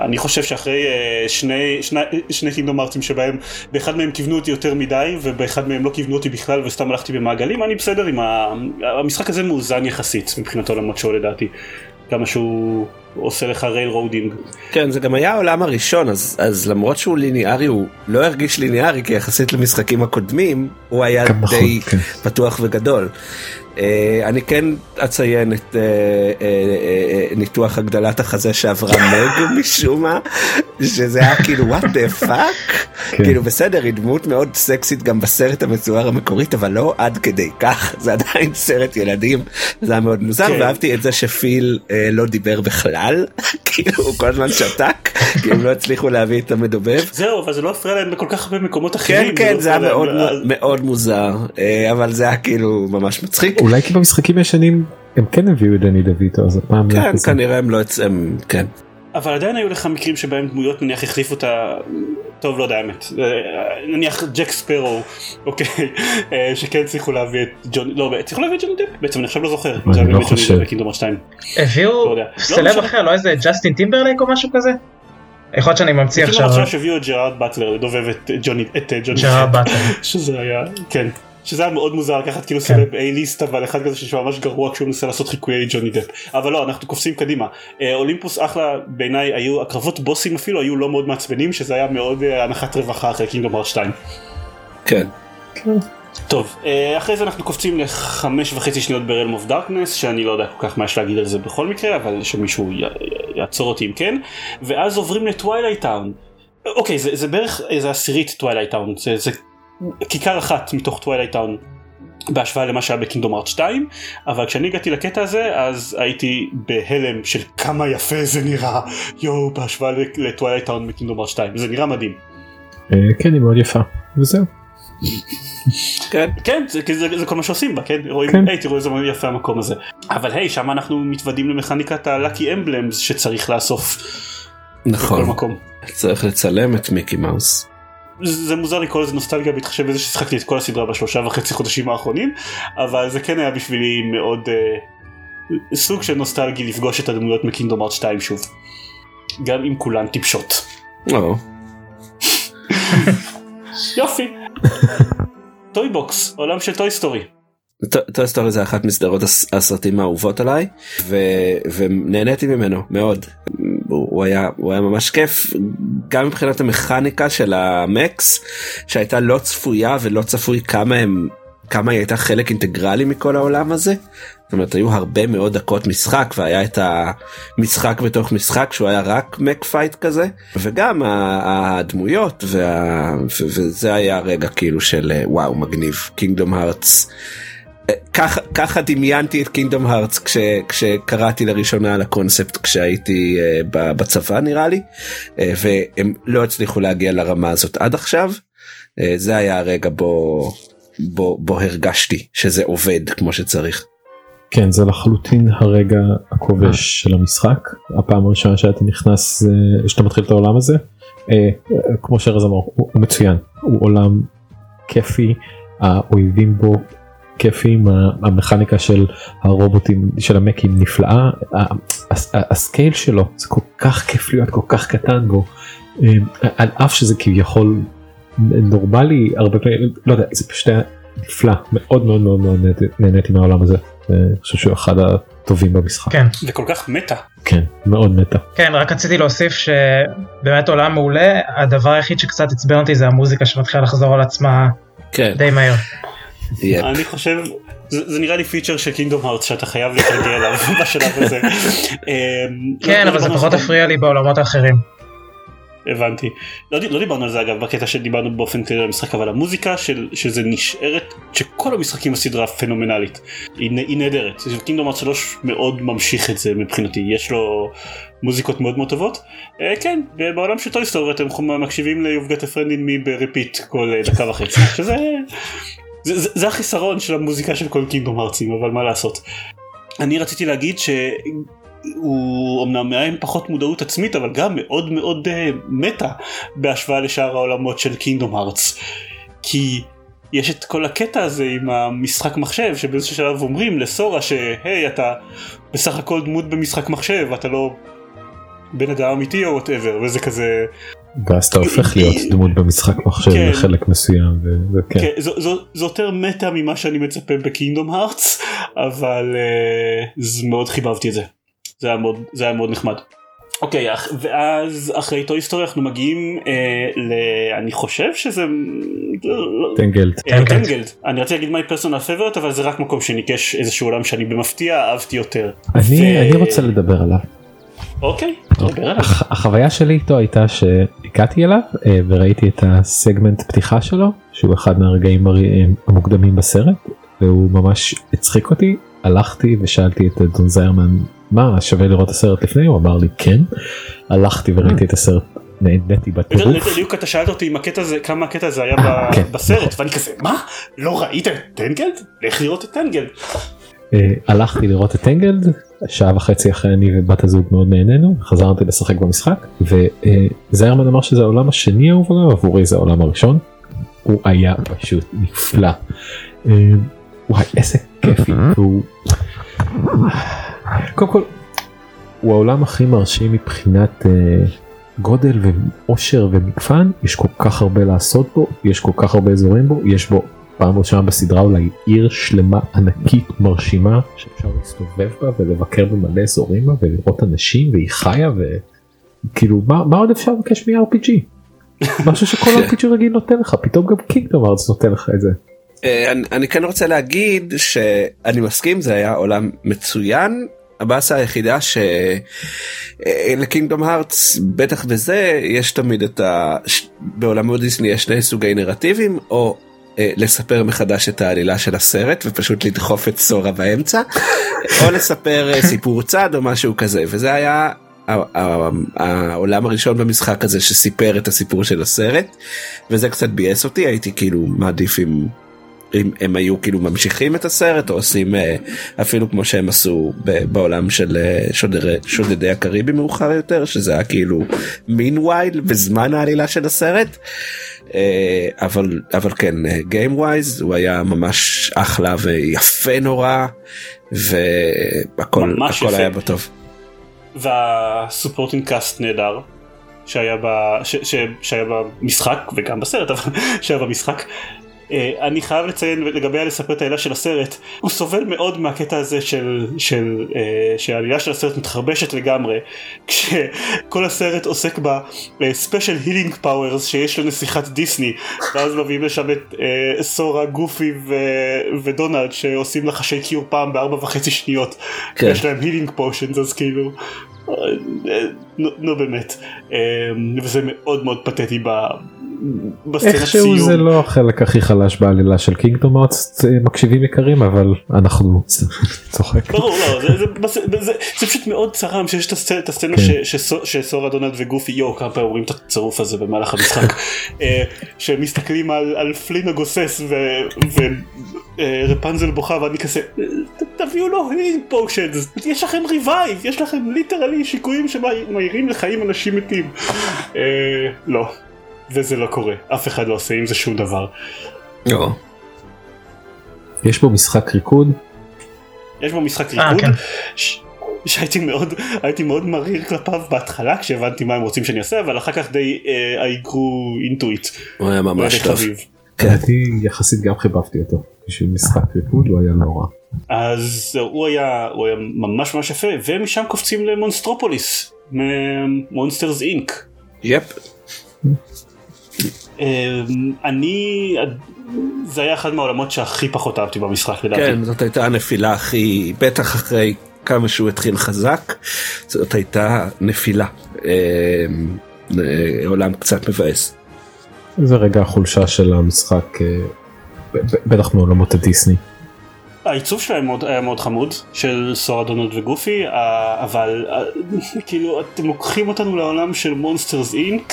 אני חושב שאחרי אה, שני, שני, שני Kingdom Hearts-ים שבהם באחד מהם כיוונו אותי יותר מדי ובאחד מהם לא כיוונו אותי בכלל וסתם הלכתי במעגלים אני בסדר עם ה... המשחק הזה מאוזן יחסית מבחינת עולמות שואו לדעתי. כמה שהוא עושה לך railroading. כן זה גם היה העולם הראשון אז אז למרות שהוא ליניארי הוא לא הרגיש ליניארי כי יחסית למשחקים הקודמים הוא היה די כן. פתוח וגדול. אה, אני כן אציין את אה, uh, ניתוח הגדלת החזה שעברה מג משום מה שזה היה כאילו what the fuck כן. כאילו בסדר היא דמות מאוד סקסית גם בסרט המצואר המקורית אבל לא עד כדי כך זה עדיין סרט ילדים זה היה מאוד מוזר כן. ואהבתי את זה שפיל לא דיבר בכלל כאילו הוא כל הזמן שתק כי הם לא הצליחו להביא את המדובב זהו אבל זה לא הפריע להם בכל כך הרבה מקומות אחרים כן כן זה היה מאוד מאוד מוזר אבל זה היה כאילו ממש מצחיק. אולי כי במשחקים ישנים הם כן הביאו את דני דה ויטו אז הפעם כן כנראה הם לא הם כן. אבל עדיין היו לך מקרים שבהם דמויות נניח החליפו את ה... טוב לא יודע האמת נניח ג'ק ספארו אוקיי אה, שכן הצליחו להביא את ג'ון לא הצליחו להביא את ג'ון דפ בעצם אני עכשיו לא זוכר. אני לא חושב. הביאו לא celeb לא, אחר לא איזה ג'סטין טימברלייק או משהו כזה? יכול להיות שאני ממציא עכשיו. עכשיו שהביאו את ג'רארד באטלר לדובב את ג'וני ג'רארד באטלר. שזה היה כן. שזה היה מאוד מוזר לקחת כאילו כן. celeb A-list אבל אחד כזה שממש גרוע כשהוא מנסה לעשות חיקויי ג'וני דפ אבל לא אנחנו קופצים קדימה אה, אולימפוס אחלה בעיניי היו הקרבות בוסים אפילו היו לא מאוד מעצבנים שזה היה מאוד אה, הנחת רווחה אחרי Kingdom Hearts 2. כן. טוב אה, אחרי זה אנחנו קופצים לחמש וחצי שניות ב-Realm of Darkness שאני לא יודע כל כך מה יש להגיד על זה בכל מקרה אבל שמישהו יעצור אותי אם כן ואז עוברים ל-Twilight Town. אוקיי זה, זה בערך איזה עשירית Twilight Town זה, זה כיכר אחת מתוך Twilight Town בהשוואה למה שהיה ב-Kingdom Hearts 2 אבל כשאני הגעתי לקטע הזה אז הייתי בהלם של כמה יפה זה נראה יואו בהשוואה ל-Twilight Town ב-Kingdom Hearts 2 זה נראה מדהים. אה, כן היא מאוד יפה וזהו. כן כן זה, זה, זה כל מה שעושים בה כן רואים כן. היי תראו איזה יפה המקום הזה אבל היי שם אנחנו מתוודים למכניקת הלאקי אמבלמס שצריך לאסוף. נכון. בכל מקום. צריך לצלם את מיקי מאוס. זה מוזר לקרוא לזה נוסטלגיה בהתחשב בזה ששיחקתי את כל הסדרה בשלושה וחצי חודשים האחרונים אבל זה כן היה בשבילי מאוד uh, סוג של נוסטלגי לפגוש את הדמויות מקינדום ארט 2 שוב גם אם כולן טיפשות. יופי. Toy Box עולם של Toy Story. Toy Story זה אחת מסדרות הסרטים האהובות עליי. ונהניתי ממנו מאוד הוא היה הוא היה ממש כיף גם מבחינת המכניקה של המקים שהייתה לא צפויה ולא צפוי כמה הם כמה היא הייתה חלק אינטגרלי מכל העולם הזה. זאת אומרת היו הרבה מאוד דקות משחק והיה את המשחק בתוך משחק שהוא היה רק mech fight כזה וגם הדמויות וה... וזה היה רגע כאילו של וואו מגניב קינגדום הארטס. ככה ככה דמיינתי את קינדום הארטס כש, כשקראתי לראשונה על הקונספט כשהייתי uh, בצבא נראה לי. uh, והם לא הצליחו להגיע לרמה הזאת עד עכשיו. uh, זה היה הרגע בו, בו, בו הרגשתי שזה עובד כמו שצריך. כן זה לחלוטין הרגע הכובש של המשחק. הפעם הראשונה שאתה נכנס שאתה מתחיל את העולם הזה כמו שארז אמר הוא מצוין. הוא עולם כיפי האויבים בו כיפים המכניקה של הרובוטים של המקים נפלאה הסקייל שלו זה כל כך כיף להיות כל כך קטן בו אמ, על אף שזה כביכול נורמלי הרבה פעמים לא יודע זה פשוט היה נפלא מאוד מאוד מאוד מאוד נהניתי מהעולם הזה אני חושב שהוא אחד הטובים במשחק. כן. וכל כך מטה. כן מאוד מטה. כן רק רציתי להוסיף שבאמת עולם מעולה הדבר היחיד שקצת עצבן אותי זה המוזיקה שמתחילה לחזור על עצמה כן. די מהר. אני חושב זה, נראה לי פיצ'ר של קינגדום הארט שאתה חייב להתרגל אליו בשלב הזה. אמ, כן לא, אבל זה פחות הפריע לי בעולמות האחרים. הבנתי. לא, לא דיברנו על זה אגב בקטע שדיברנו באופן כללי על המשחק אבל המוזיקה של, שזה נשארת שכל המשחקים בסדרה פנומנלית היא, היא נהדרת. Kingdom Hearts 3 מאוד ממשיך את זה מבחינתי יש לו מוזיקות מאוד מאוד טובות. אה, כן בעולם של Toy Story אתם מקשיבים ליובגת הפרנדין מי בריפיט כל אה, דקה וחצי שזה זה, זה, זה החיסרון של המוזיקה של כל Kingdom Hearts-ים אבל מה לעשות. אני רציתי להגיד שהוא אמנם היה עם פחות מודעות עצמית אבל גם מאוד מאוד אה, meta בהשוואה לשאר העולמות של Kingdom Hearts. כי יש את כל הקטע הזה עם המשחק מחשב שבאיזשהו שלב אומרים לסורה שהי אתה בסך הכל דמות במשחק מחשב אתה לא בן אדם אמיתי או whatever וזה כזה ואז אתה הופך להיות דמות במשחק מחשב כן. לחלק מסוים וכן. כן, זו, זו, זו יותר meta ממה שאני מצפה ב-Kingdom Hearts אבל אה, זה מאוד חיבבתי את זה זה היה מאוד, זה היה מאוד נחמד. אוקיי אח- ואז אחרי Toy Story אנחנו מגיעים אה, ל... אני חושב שזה... טנגלד. אה, טנגלד. אני רציתי להגיד my personal favorite אבל זה רק מקום שניקש איזשהו עולם שאני במפתיע אהבתי יותר. אני ו- אני רוצה לדבר עליו. אוקיי. הח- החוויה שלי איתו הייתה שהגעתי אליו אה, וראיתי את הסגמנט פתיחה שלו שהוא אחד מהרגעים הר- אה, המוקדמים בסרט והוא ממש הצחיק אותי הלכתי ושאלתי את דון זיירמן מה שווה לראות את הסרט לפני הוא אמר לי כן הלכתי וראיתי את הסרט נהניתי בטירוף. בדיוק אתה שאלת אותי אם הקטע הזה כמה הקטע הזה היה ב- כן. בסרט ואני כזה מה לא ראית את טנגלד? לך לראות את טנגלד. אה, הלכתי לראות את טנגלד שעה וחצי אחרי אני ובת הזוג מאוד נהנינו חזרתי לשחק במשחק וזיירמן אמר שזה העולם השני האהוב עליו עבורי זה העולם הראשון. הוא היה פשוט נפלא. אה, וואי איזה כיפי והוא קודם כל הוא העולם הכי מרשים מבחינת אה, גודל ועושר ומגוון יש כל כך הרבה לעשות בו יש כל כך הרבה אזורים בו יש בו פעם ראשונה בסדרה אולי עיר שלמה ענקית מרשימה שאפשר להסתובב בה ולבקר במלא אזורים בה ולראות אנשים והיא חיה וכאילו מה, מה עוד אפשר לבקש מ-RPG? משהו שכל RPG רגיל נותן לך פתאום גם קינגדום ארץ נותן לך את זה. אה, אני, אני כן רוצה להגיד שאני מסכים זה היה עולם מצוין. הבאסה היחידה שלקינגדום הארטס בטח בזה יש תמיד את ה... בעולמות דיסני יש שני סוגי נרטיבים או אה, לספר מחדש את העלילה של הסרט ופשוט לדחוף את סורה באמצע או לספר אה, סיפור צד או משהו כזה וזה היה העולם הראשון במשחק הזה שסיפר את הסיפור של הסרט וזה קצת ביאס אותי הייתי כאילו מעדיף אם אם הם היו כאילו ממשיכים את הסרט או עושים אה, אפילו כמו שהם עשו בעולם של אה, שודרי, שודדי הקריבי מאוחר יותר שזה היה כאילו מין וייל בזמן העלילה של הסרט. אה, אבל אבל כן גיים ווייז הוא היה ממש אחלה ויפה נורא והכל ממש הכל יפה. היה בטוב. והסופורטינג קאסט נהדר שהיה, ב, ש, ש, שהיה במשחק וגם בסרט אבל שהיה במשחק. אה, אני חייב לציין לגבי הלספר את העלילה של הסרט הוא סובל מאוד מהקטע הזה של, של אה, שהעלילה של הסרט מתחרבשת לגמרי כשכל הסרט עוסק ב-special healing powers שיש לנסיכת דיסני ואז מביאים לשם את אה, סורה גופי ו, ודונלד שעושים לחשי cure פעם בארבע וחצי שניות כן. יש להם healing potions אז כאילו נו, נו באמת וזה מאוד מאוד פתטי ב... בסצנת איכשהו סיום. זה לא החלק הכי חלש בעלילה של Kingdom Hearts מקשיבים יקרים אבל אנחנו צוחק. ברור לא זה, זה, זה, זה, זה, פשוט מאוד צרם שיש את הסצנה, את הסצנה כן. ש, שסו- שסורה דונלד וגופי יואו כמה פעמים אומרים את הצירוף הזה במהלך המשחק אה, שמסתכלים על, על פלין הגוסס ורפנזל בוכה ואני כזה "ת- תביאו לו healing potions יש לכם revive יש לכם literally שיקויים שמעירים לחיים אנשים מתים אה, לא וזה לא קורה אף אחד לא עושה עם זה שום דבר לא. יש בו משחק ריקוד יש בו משחק אה, ריקוד כן. ש- שהייתי מאוד הייתי מאוד מריר כלפיו בהתחלה כשהבנתי מה הם רוצים שאני אעשה אבל אחר כך די I grew into it. הוא היה ממש די טוב. כן. אני יחסית גם חיבבתי אותו בשביל משחק ריקוד הוא היה לא רע. אז זהו, הוא היה הוא היה ממש ממש יפה ומשם קופצים למונסטרופוליס מונסטרס אינק. יפ. אני זה היה אחד מהעולמות שהכי פחות אהבתי במשחק לדעתי. כן זאת הייתה הנפילה הכי בטח אחרי כמה שהוא התחיל חזק זאת הייתה נפילה אה, אה, עולם קצת מבאס. זה רגע החולשה של המשחק אה, בטח מעולמות הדיסני. העיצוב שלהם מאוד, היה מאוד חמוד של סורה דונלד וגופי אבל כאילו אתם לוקחים אותנו לעולם של מונסטרס אינק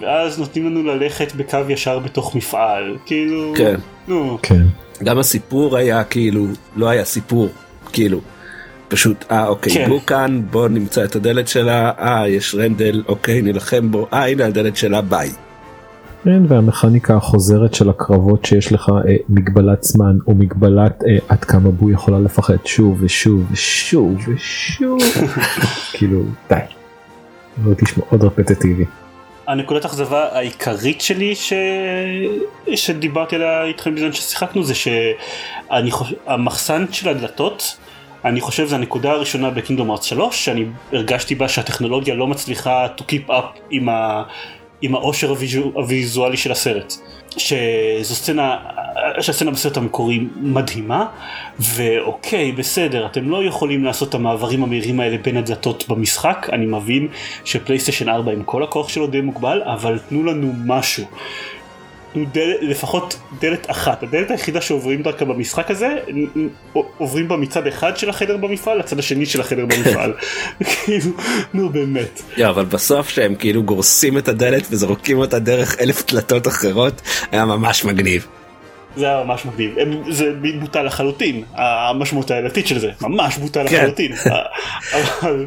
ואז נותנים לנו ללכת בקו ישר בתוך מפעל כאילו כן. נו כן. גם הסיפור היה כאילו לא היה סיפור כאילו פשוט אה אוקיי כן. בוא כאן בוא נמצא את הדלת שלה אה יש רנדל אוקיי נילחם בו אה הנה הדלת שלה ביי. כן, והמכניקה החוזרת של הקרבות שיש לך אה, מגבלת זמן או מגבלת אה, עד כמה בו יכולה לפחד שוב ושוב ושוב ושוב כאילו די. הרגיש מאוד רפטטיבי. הנקודת אכזבה העיקרית שלי ש... שדיברתי עליה איתכם בזמן ששיחקנו זה שהמחסן של הדלתות אני חושב זו הנקודה הראשונה בקינגדום ארץ 3 שאני הרגשתי בה שהטכנולוגיה לא מצליחה to keep up עם, ה... עם העושר הוויזואלי של הסרט. שזו סצנה, שהסצנה בסרט המקורי מדהימה, ואוקיי בסדר אתם לא יכולים לעשות את המעברים המהירים האלה בין הדלתות במשחק, אני מבין שפלייסטיישן 4 עם כל הכוח שלו די מוגבל, אבל תנו לנו משהו. דל, לפחות דלת אחת, הדלת היחידה שעוברים דרכה במשחק הזה, עוברים בה מצד אחד של החדר במפעל לצד השני של החדר במפעל. כאילו, נו באמת. לא, אבל בסוף שהם כאילו גורסים את הדלת וזורקים אותה דרך אלף דלתות אחרות, היה ממש מגניב. זה היה ממש מגניב, זה בוטה לחלוטין, המשמעות העלתית של זה, ממש בוטה כן. לחלוטין.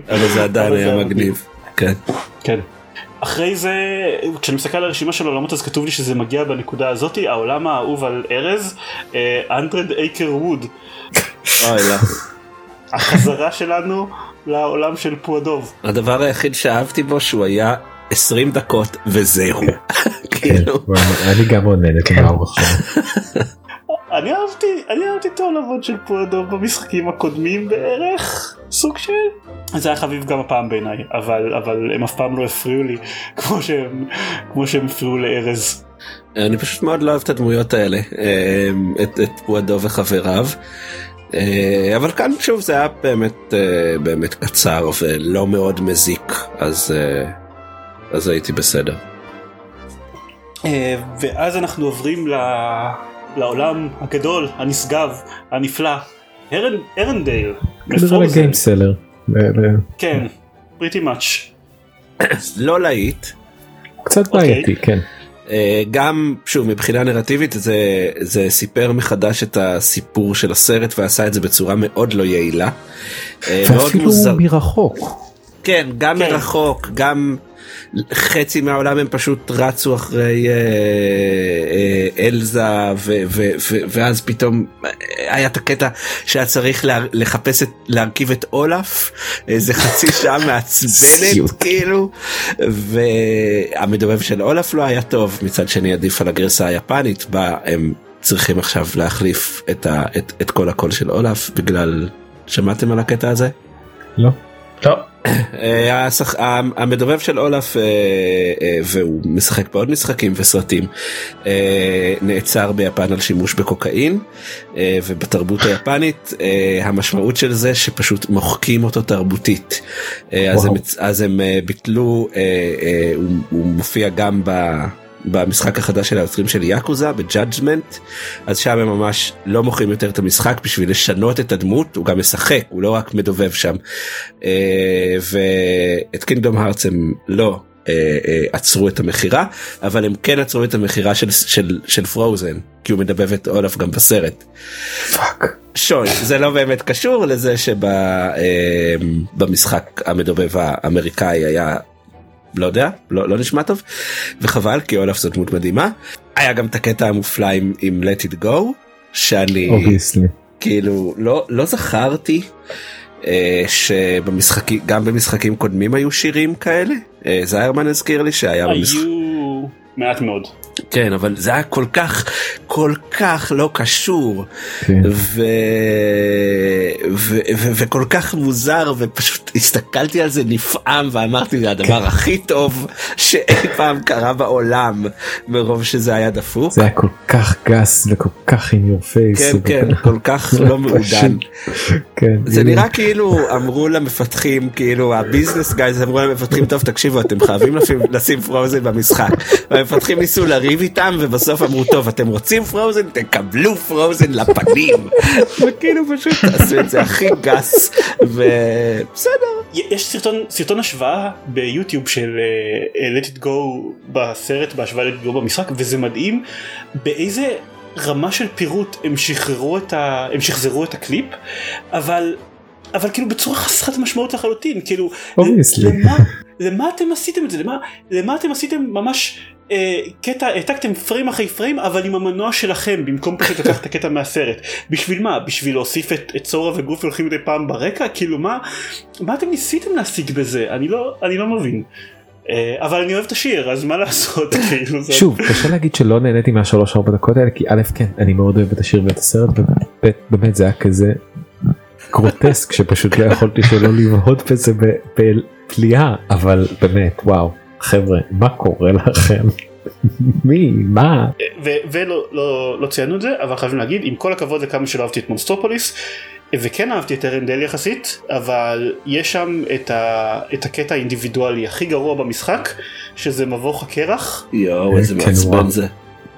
אבל זה עדיין היה מגניב. כן. כן. אחרי זה כשאני מסתכל על הרשימה של העולמות אז כתוב לי שזה מגיע בנקודה הזאתי העולם האהוב על ארז אנדרד אייקר ווד. החזרה שלנו לעולם של פועדוב. הדבר היחיד שאהבתי בו שהוא היה 20 דקות וזהו. כאילו. אני גם עונה לכמה עכשיו. אני אהבתי אני אהבתי את העולמות של פועדוב במשחקים הקודמים בערך סוג של זה היה חביב גם הפעם בעיניי אבל אבל הם אף פעם לא הפריעו לי כמו שהם כמו שהם הפריעו לארז. אני פשוט מאוד לא אוהב את הדמויות האלה אמ, את, את פועדו וחבריו. אה, אבל כאן שוב זה היה באמת אה, באמת קצר ולא מאוד מזיק אז אה, אז הייתי בסדר. ואז אנחנו עוברים לעולם הגדול הנשגב הנפלא ארנדייל. כנראה לגיימסלר. כן, פריטי מאץ'. לא להיט. קצת אוקיי. בעייתי, כן. אה, גם שוב מבחינה נרטיבית זה זה סיפר מחדש את הסיפור של הסרט ועשה את זה בצורה מאוד לא יעילה. אה, ואפילו מרחוק. כן גם כן. מרחוק גם חצי מהעולם הם פשוט רצו אחרי אה, אה, אלזה ו, ו, ו, ואז פתאום היה את הקטע שהיה צריך לה, לחפש את להרכיב את אולף איזה חצי שעה מעצבנת כאילו והמדובב של אולף לא היה טוב מצד שני עדיף על הגרסה היפנית בה הם צריכים עכשיו להחליף את, ה, את, את כל הקול של אולף בגלל שמעתם על הקטע הזה? לא. לא. אה, המדובב של אולף אה, אה, והוא משחק בעוד משחקים וסרטים נעצר ביפן על שימוש בקוקאין ובתרבות היפנית המשמעות של זה שפשוט מוחקים אותו תרבותית אז הם, אז הם ביטלו הוא מופיע גם ב... במשחק החדש של היוצרים של Yakuza ב Judgment אז שם הם ממש לא מוכרים יותר את המשחק בשביל לשנות את הדמות הוא גם משחק הוא לא רק מדובב שם אה, ואת Kingdom Hearts הם לא אה, אה, עצרו את המכירה אבל הם כן עצרו את המכירה של, של, של Frozen כי הוא מדבב את אולף גם בסרט. fuck. שוי זה לא באמת קשור לזה שבמשחק המדובב האמריקאי היה לא יודע לא, לא נשמע טוב וחבל כי אולף זאת דמות מדהימה היה גם את הקטע המופלא עם, עם let it go שאני Obviously. כאילו לא לא זכרתי אה, שבמשחקים גם במשחקים קודמים היו שירים כאלה אה, זיירמן הזכיר לי שהיה היו במשחק... מעט מאוד. כן אבל זה היה כל כך כל כך לא קשור כן. ו... ו... ו... וכל כך מוזר ופשוט הסתכלתי על זה נפעם ואמרתי זה הדבר כן. הכי טוב שאי פעם קרה בעולם מרוב שזה היה דפוק. זה היה כל כך גס וכל כך in your face. כן כן כל כך לא מעודן. כן, זה נראה כאילו אמרו למפתחים כאילו ה business guys אמרו למפתחים טוב תקשיבו אתם חייבים לשים Frozen במשחק. והמפתחים ניסו לריב איתם ובסוף אמרו טוב אתם רוצים Frozen תקבלו Frozen לפנים. וכאילו פשוט תעשו את זה הכי גס ובסדר. יש סרטון סרטון השוואה ביוטיוב של uh, let it go בסרט בהשוואה let it go במשחק וזה מדהים באיזה רמה של פירוט הם שחררו את ה... הם שחזרו את הקליפ אבל אבל כאילו בצורה חסרת משמעות לחלוטין כאילו למה, למה אתם עשיתם את זה? למה, למה אתם עשיתם ממש אה, קטע, העתקתם פריים אחרי פריים אבל עם המנוע שלכם במקום פשוט לקחת את הקטע מהסרט. בשביל מה? בשביל להוסיף את, את צורה וגוף הולכים מדי פעם ברקע? כאילו מה, מה אתם ניסיתם להשיג בזה? אני לא, אני לא מבין. אה, אבל אני אוהב את השיר אז מה לעשות כאילו שוב קשה להגיד שלא נהניתי מהשלוש ארבע דקות האלה כי א' כן אני מאוד אוהב את השיר ואת הסרט וב' באמת זה היה כזה גרוטסק שפשוט לא יכולתי שלא לבהות בזה בפליאה אבל באמת וואו חבר'ה מה קורה לכם מי מה ו- ולא לא, לא ציינו את זה אבל חייבים להגיד עם כל הכבוד לכמה שלא אהבתי את מונסטרופוליס וכן אהבתי את ארנדל יחסית אבל יש שם את, ה- את הקטע האינדיבידואלי הכי גרוע במשחק שזה מבוך הקרח יואו איזה מעצבן. זה.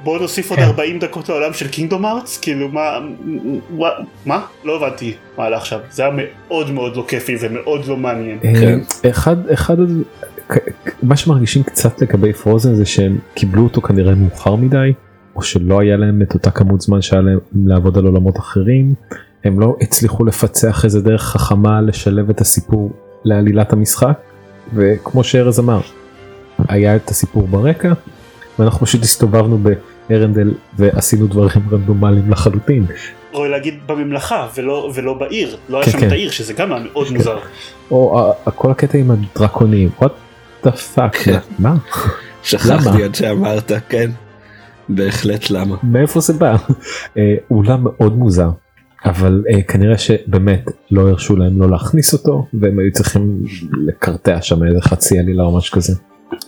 בוא נוסיף עוד כן. 40 דקות לעולם של קינגדום ארץ כאילו מה מה מה? לא הבנתי מה הלך עכשיו זה היה מאוד מאוד לא כיפי ומאוד לא מעניין. כן. אה, אחד אחד כ- מה שמרגישים קצת לגבי פרוזן זה שהם קיבלו אותו כנראה מאוחר מדי או שלא היה להם את אותה כמות זמן שהיה להם לעבוד על עולמות אחרים. הם לא הצליחו לפצח איזה דרך חכמה לשלב את הסיפור לעלילת המשחק וכמו שארז אמר היה את הסיפור ברקע ואנחנו פשוט הסתובבנו בארנדל ועשינו דברים רנדומליים לחלוטין או להגיד בממלכה ולא ולא בעיר לא היה כן, שם כן. את העיר שזה גם היה מאוד מוזר. או כל הקטע עם הדרקונים what the fuck כן. מה שכחתי? עד שאמרת כן. בהחלט למה. מאיפה זה בא אה, אולם מאוד מוזר אבל אה, כנראה שבאמת לא הרשו להם לא להכניס אותו והם היו צריכים לקרטע שם איזה חצי עלילה או משהו כזה.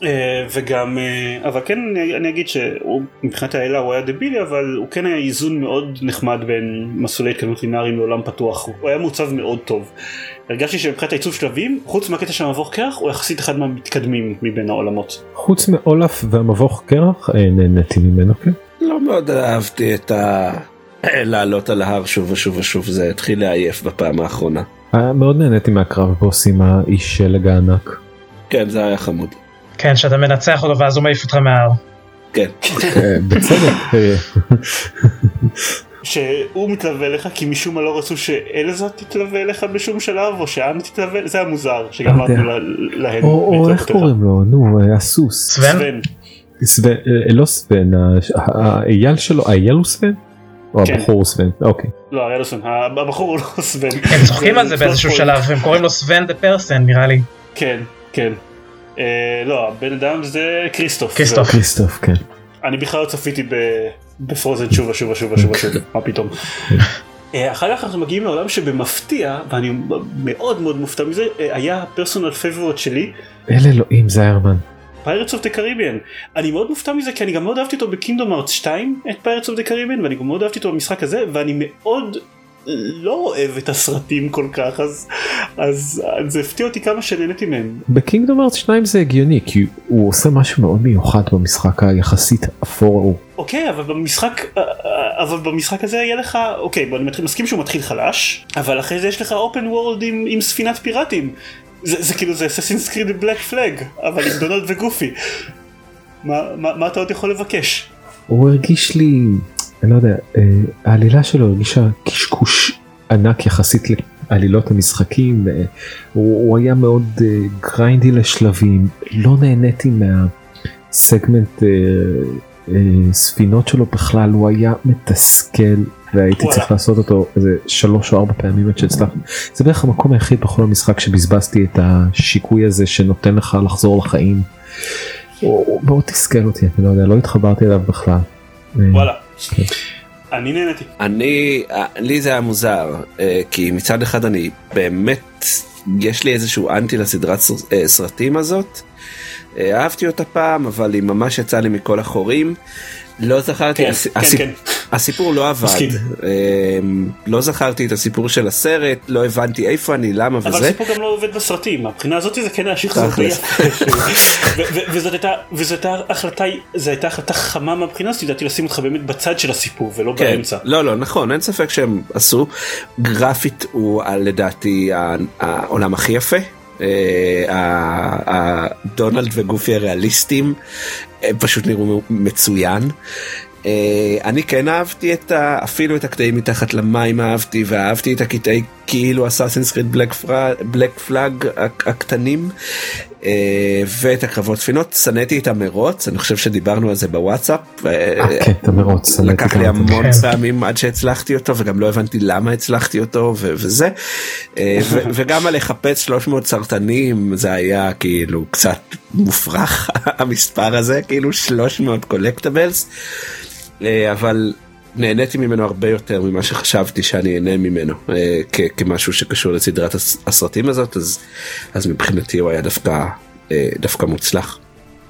אה, וגם אה, אבל כן אני, אני אגיד שהוא מבחינת האלה הוא היה דבילי אבל הוא כן היה איזון מאוד נחמד בין מסלולי התקדמות לינאריים לעולם פתוח הוא היה מוצב מאוד טוב. הרגשתי שמבחינת העיצוב שלבים חוץ מהקטע של המבוך קרח הוא יחסית אחד מהמתקדמים מבין העולמות. חוץ מאולף והמבוך קרח אה, נהניתי ממנו כן. לא מאוד אהבתי את ה... לעלות על ההר שוב ושוב ושוב זה התחיל לעייף בפעם האחרונה. היה מאוד נהניתי מהקרב בוס עם האיש שלג הענק. כן זה היה חמוד. כן, שאתה מנצח אותו ואז הוא מעיף אותך מההר. כן. אה, בצדק. שהוא מתלווה לך כי משום מה לא רצו שאלזה תתלווה אליך בשום שלב או שאנה תתלווה זה היה מוזר שגם לא יודע. אמרנו לה- להן. או איך לך. קוראים לו נו אה, הסוס. סוון? סוון. סוון, אה, לא סוון, האייל שלו, האייל הוא סוון? או כן. הבחור הוא סוון, אוקיי. לא היה לו סוון הבחור הוא לא סוון. הם צוחקים על זה באיזשהו שלב, הם קוראים לו סוון דה פרסן נראה לי. כן כן. אה, לא הבן אדם זה כריסטוף. כריסטוף. כריסטוף, כן. אני בכלל לא צפיתי ב- ב Frozen שוב ושוב ושוב ושוב ושוב מה פתאום. אה, אחר כך אנחנו מגיעים לעולם שבמפתיע ואני מאוד מאוד מופתע מזה אה, היה personal favorite שלי אל אלוהים זיירמן. Pirates of the Caribbean. אני מאוד מופתע מזה כי אני גם מאוד אהבתי אותו ב Kingdom Hearts 2 את Pirates of the Caribbean ואני גם מאוד אהבתי אותו במשחק הזה ואני מאוד לא אוהב את הסרטים כל כך אז אז זה הפתיע אותי כמה שנהניתי מהם. בקינגדום ארץ 2 זה הגיוני כי הוא עושה משהו מאוד מיוחד במשחק היחסית אפור ההוא. אוקיי אבל במשחק אבל במשחק הזה יהיה לך אוקיי בוא אני מסכים שהוא מתחיל חלש אבל אחרי זה יש לך אופן וורלד עם, עם ספינת פיראטים. זה, זה כאילו זה אססינס קריד בלק פלאג אבל עם דונלד וגופי. מה, מה, מה אתה עוד יכול לבקש? הוא הרגיש לי, אני לא יודע, אה, העלילה שלו הרגישה קשקוש ענק יחסית לעלילות המשחקים. אה, הוא, הוא היה מאוד אה, גריינדי לשלבים, לא נהניתי מהסגמנט ספינות שלו בכלל, הוא היה מתסכל והייתי. צריך לעשות אותו איזה שלוש או ארבע פעמים עד שהצלחתי. זה בערך המקום היחיד בכל המשחק שבזבזתי את השיקוי הזה שנותן לך לחזור לחיים. הוא מאוד תסכל אותי, אני לא יודע, לא התחברתי אליו בכלל. וואלה. אני נהניתי. אני, לי זה היה מוזר, אה, כי מצד אחד אני באמת, יש לי איזשהו אנטי לסדרת אה, סרטים הזאת. אה, אהבתי אותה פעם, אבל היא ממש יצאה לי מכל החורים. לא זכרתי, כן, הס- כן, הסיפ- כן. הסיפור לא עבד. אה, לא זכרתי את הסיפור של הסרט, לא הבנתי איפה אני, למה אבל וזה. הסיפור גם לא עובד בסרטים, מהבחינה הזאת זה כן היה שחזור וזאת הייתה, החלטה, זו הייתה החלטה חמה מהבחינה הזאת, לדעתי לשים אותך באמת בצד של הסיפור ולא באמצע. לא לא נכון אין ספק שהם עשו גרפית הוא לדעתי העולם הכי יפה. אה, דונלד וגופי הריאליסטים הם פשוט נראו מצוין. אה, אני כן אהבתי את ה, אפילו את הקטעים מתחת למים אהבתי ואהבתי את הקטעי כאילו אסאסינס קריד בלק פלאג הקטנים. אה, ואת הקרבות ספינות שנאתי את המרוץ אני חושב שדיברנו על זה בוואטסאפ אה, כן, את המרוץ, שנאתי לקח לי. המון כן. פעמים עד שהצלחתי אותו וגם לא הבנתי למה הצלחתי אותו וזה אה, וגם על לחפש 300 סרטנים זה היה כאילו קצת מופרך המספר הזה כאילו 300 קולקטבלס אבל נהניתי ממנו הרבה יותר ממה שחשבתי שאני אהנה ממנו אה, כמשהו שקשור לסדרת הס- הסרטים הזאת אז אז מבחינתי הוא היה דווקא אה, דווקא מוצלח.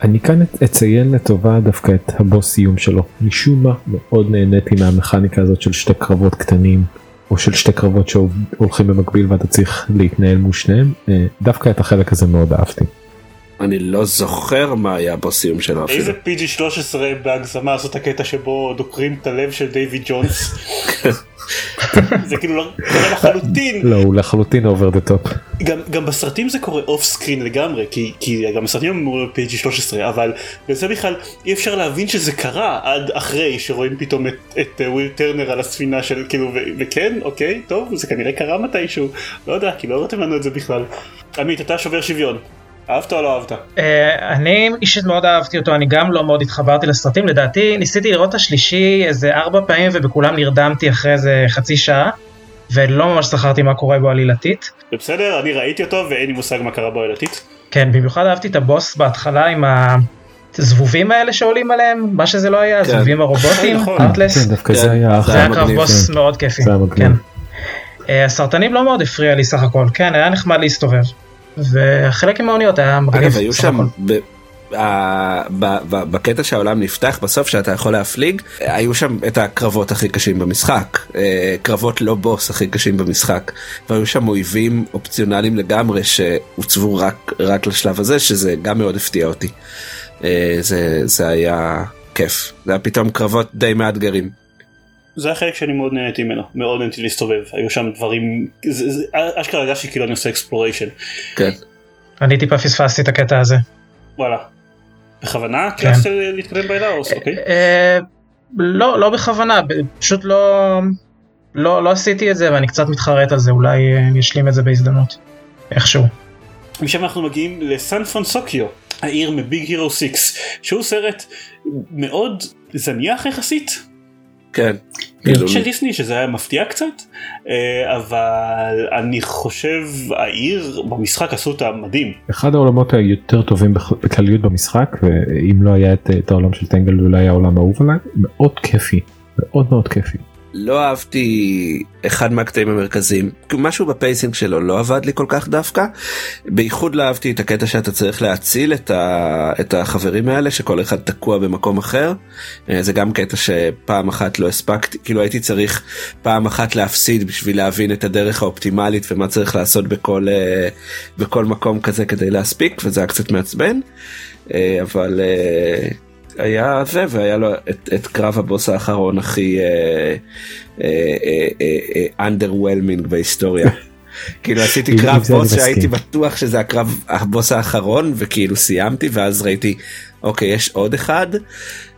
אני כאן אציין לטובה דווקא את הבוס סיום שלו. משום מה מאוד נהניתי מהמכניקה הזאת של שתי קרבות קטנים, או של שתי קרבות שהולכים במקביל ואתה צריך להתנהל מול שניהם. אה, דווקא את החלק הזה מאוד אהבתי. אני לא זוכר מה היה בסיום שלו אפילו. איזה PG 13 בהגזמה לעשות את הקטע שבו דוקרים את הלב של דיוויד ג'ונס. זה כאילו לא קורה לחלוטין. לא, הוא לחלוטין over the top. גם, גם בסרטים זה קורה off screen לגמרי כי, כי גם בסרטים אמורים PG 13 אבל בזה בכלל אי אפשר להבין שזה קרה עד אחרי שרואים פתאום את, את אה, וויל טרנר על הספינה של כאילו ו, וכן אוקיי טוב זה כנראה קרה מתישהו לא יודע כי לא הראיתם לנו את זה בכלל. עמית אתה שובר שוויון. אהבת או לא אהבת? אה, אני אישית מאוד אהבתי אותו, אני גם לא מאוד התחברתי לסרטים, לדעתי ניסיתי לראות את השלישי איזה ארבע פעמים ובכולם נרדמתי אחרי איזה חצי שעה, ולא ממש זכרתי מה קורה בו עלילתית. זה בסדר אני ראיתי אותו ואין לי מושג מה קרה בו עלילתית. כן, במיוחד אהבתי את הבוס בהתחלה עם הזבובים האלה שעולים עליהם, מה שזה לא היה, כן. הזבובים הרובוטים, נכון. ארטלס. כן, דווקא זה היה זה. היה קרב בוס כן. מאוד כיפי. זה היה מגניב. כן. אה, הסרטנים לא מאוד הפריע לי סך הכל, כן, היה נחמד להסתובב. והחלק עם האוניות היה מגניב. אגב היו שם ב- בקטע שהעולם נפתח בסוף שאתה יכול להפליג היו שם את הקרבות הכי קשים במשחק אה, קרבות לא בוס הכי קשים במשחק והיו שם אויבים אופציונליים לגמרי שהוצבו רק רק לשלב הזה שזה גם מאוד הפתיע אותי. אה, זה זה היה כיף זה היה פתאום קרבות די מאתגרים. זה החלק שאני מאוד נהניתי ממנו מאוד נהניתי להסתובב היו שם דברים זה, זה, אשכרה הרגשתי כאילו אני עושה exploration כן. אני טיפה פספסתי את הקטע הזה. וואלה. בכוונה כן. קלסת להתקדם באילאוס אוקיי. אה, לא, לא בכוונה, פשוט לא, לא, לא עשיתי את זה ואני קצת מתחרט על זה, אולי אה, אני אשלים את זה בהזדמנות. איכשהו. משם אנחנו מגיעים לסן פרנסוקיו העיר מביג הירו 6 שהוא סרט מאוד זניח יחסית כן. כאילו, של דיסני שזה היה מפתיע קצת אה, אבל אני חושב העיר במשחק עשו אותה מדהים אחד העולמות היותר טובים בכ- בכלליות במשחק ואם לא היה את, את העולם של טנגל אולי העולם האהוב עליי מאוד כיפי מאוד מאוד כיפי. לא אהבתי אחד מהקטעים המרכזיים. משהו בפייסינג שלו לא עבד לי כל כך דווקא. בייחוד לא אהבתי את הקטע שאתה צריך להציל את, ה... את החברים האלה שכל אחד תקוע במקום אחר. אה, זה גם קטע שפעם אחת לא הספקתי כאילו הייתי צריך פעם אחת להפסיד בשביל להבין את הדרך האופטימלית ומה צריך לעשות בכל אה, בכל מקום כזה כדי להספיק וזה היה קצת מעצבן. אה, אבל. אה, היה זה והיה לו את, את קרב הבוס האחרון הכי underwhelming בהיסטוריה. כאילו עשיתי עם- קרב בוס שהייתי. בטוח שזה הקרב הבוס האחרון וכאילו סיימתי ואז ראיתי אוקיי יש עוד אחד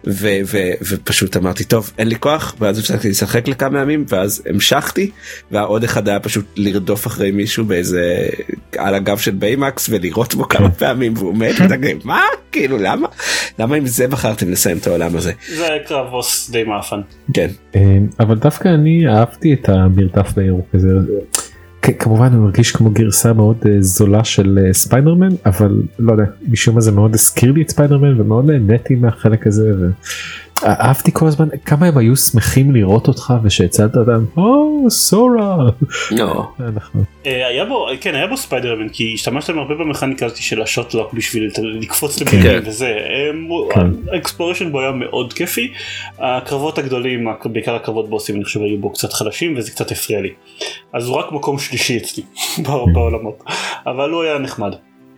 ו- ו- ופשוט אמרתי טוב אין לי כוח ואז הפסקתי לשחק לכמה ימים ואז המשכתי והעוד אחד היה פשוט לרדוף אחרי מישהו באיזה על הגב של ביימקס ולירות בו כמה פעמים והוא מת ואתה כזה, מה? כאילו למה? למה עם זה בחרתם לסיים את העולם הזה? זה קרב בוס די מאפן. כן. אמ, אבל דווקא אני אהבתי את המרדף בירוק הזה. כמובן הוא הרגיש כמו גרסה מאוד אה, זולה של אה, ספיידרמן אבל לא יודע משום מה זה מאוד הזכיר לי את ספיידרמן ומאוד נהניתי מהחלק הזה ואהבתי כל הזמן כמה הם היו שמחים לראות אותך ושהצלת אותם או סורה לא היה נחמד. אה, היה בו כן היה בו ספיידרמן כי השתמשתם הרבה במכניקה הזאת של ה Shotlock בשביל לקפוץ כן. לבניינים וזה אמ, הוא- כן. ה exploration בו היה מאוד כיפי הקרבות הגדולים בעיקר הקרבות בוסים אני חושב היו בו קצת חלשים וזה קצת הפריע לי אז הוא רק מקום שלישי אצלי בעולמות אבל הוא היה נחמד.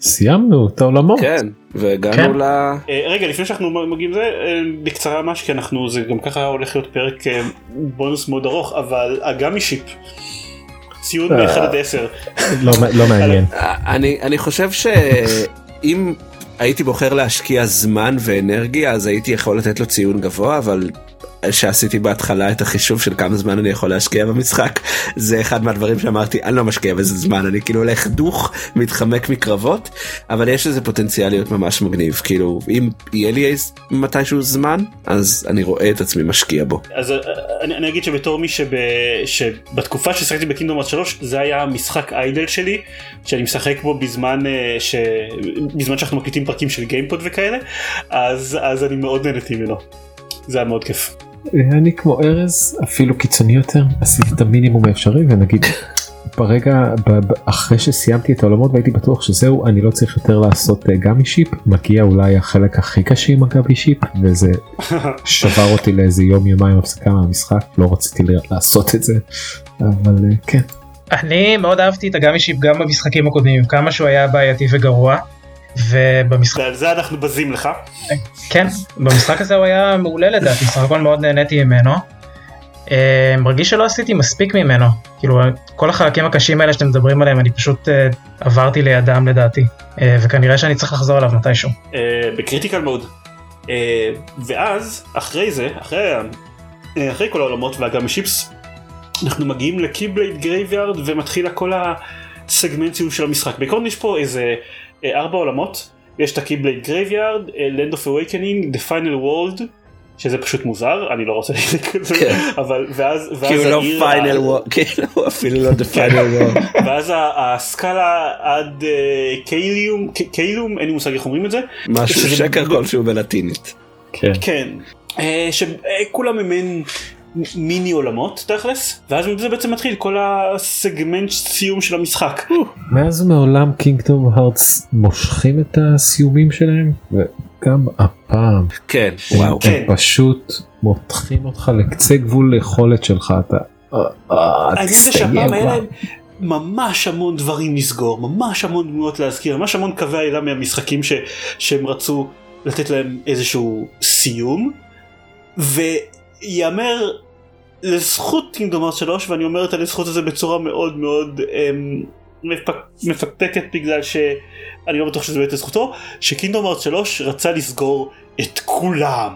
סיימנו את העולמות כן והגענו כן. ל... אה, רגע לפני שאנחנו מגיעים לזה אה, בקצרה ממש כי אנחנו זה גם ככה הולך להיות פרק אה, בונוס מאוד ארוך אבל אגמי שיפ. ציון אה. מ-1 עד 10. לא לא מעניין אני אני חושב שאם הייתי בוחר להשקיע זמן ואנרגיה אז הייתי יכול לתת לו ציון גבוה אבל שעשיתי בהתחלה את החישוב של כמה זמן אני יכול להשקיע במשחק זה אחד מהדברים שאמרתי אני לא משקיע בזה זמן אני כאילו הולך דוך מתחמק מקרבות אבל יש לזה פוטנציאל להיות ממש מגניב כאילו אם יהיה לי מתישהו זמן אז אני רואה את עצמי משקיע בו. אז אה, אני, אני אגיד שבתור מי שב, שבתקופה ששחקתי ב Kingdom Hearts 3 זה היה המשחק idle שלי שאני משחק בו בזמן אה, ש... בזמן שאנחנו מקליטים פרקים של גיימפוד וכאלה אז אז אני מאוד נהניתי ממנו. זה היה מאוד כיף. אני כמו ארז אפילו קיצוני יותר עשיתי את המינימום האפשרי ונגיד ברגע אחרי שסיימתי את העולמות והייתי בטוח שזהו אני לא צריך יותר לעשות אה, Gummi Ship מגיע אולי החלק הכי קשה עם ה Gummi Ship וזה שבר אותי לאיזה יום יומיים הפסקה מהמשחק לא רציתי לעשות את זה אבל אה, כן. אני מאוד אהבתי את הגמי שיפ גם במשחקים הקודמים כמה שהוא היה בעייתי וגרוע ובמשחק... ועל זה אנחנו בזים לך. כן, במשחק הזה הוא היה מעולה לדעתי, סך הכל מאוד נהניתי ממנו. אה, מרגיש שלא עשיתי מספיק ממנו, כאילו כל החלקים הקשים האלה שאתם מדברים עליהם אני פשוט אה, עברתי לידם לדעתי, אה, וכנראה שאני צריך לחזור אליו מתישהו. ב critical mode. ואז אחרי זה, אחרי, אחרי כל העולמות וה Gummi Ships, אנחנו מגיעים ל Keyblade Graveyard ומתחילה כל הסגמנטיות של המשחק. בעיקרון יש פה איזה ארבע עולמות, יש את ה Keyblade Graveyard, Land of Awakening, The Final World, שזה פשוט מוזר, אני לא רוצה להגיד את זה, כן. אבל ואז, ואז כאילו לא Final World, כאילו אפילו לא The Final World. ואז ה Scala ad קיילום, קיילום, אין לי מושג איך אומרים את זה. משהו שקר כלשהו בלטינית. כן. כן. אה, שכולם הם מיני עולמות תכלס ואז מזה בעצם מתחיל כל הסגמנט סיום של המשחק. מאז ומעולם קינגדום הארטס מושכים את הסיומים שלהם וגם הפעם כן וואו כן. פשוט מותחים אותך לקצה גבול יכולת שלך אתה. אה, אה, העניין זה שהפעם היה להם ממש המון דברים לסגור ממש המון דמויות להזכיר ממש המון קווי העילה מהמשחקים ש, שהם רצו לתת להם איזשהו סיום. וייאמר לזכות קינגדום ארץ 3 ואני אומר את הלזכות הזה בצורה מאוד מאוד אמ, מפק, מפקפקת בגלל שאני לא בטוח שזה באמת לזכותו שקינגדום ארץ 3 רצה לסגור את כולם.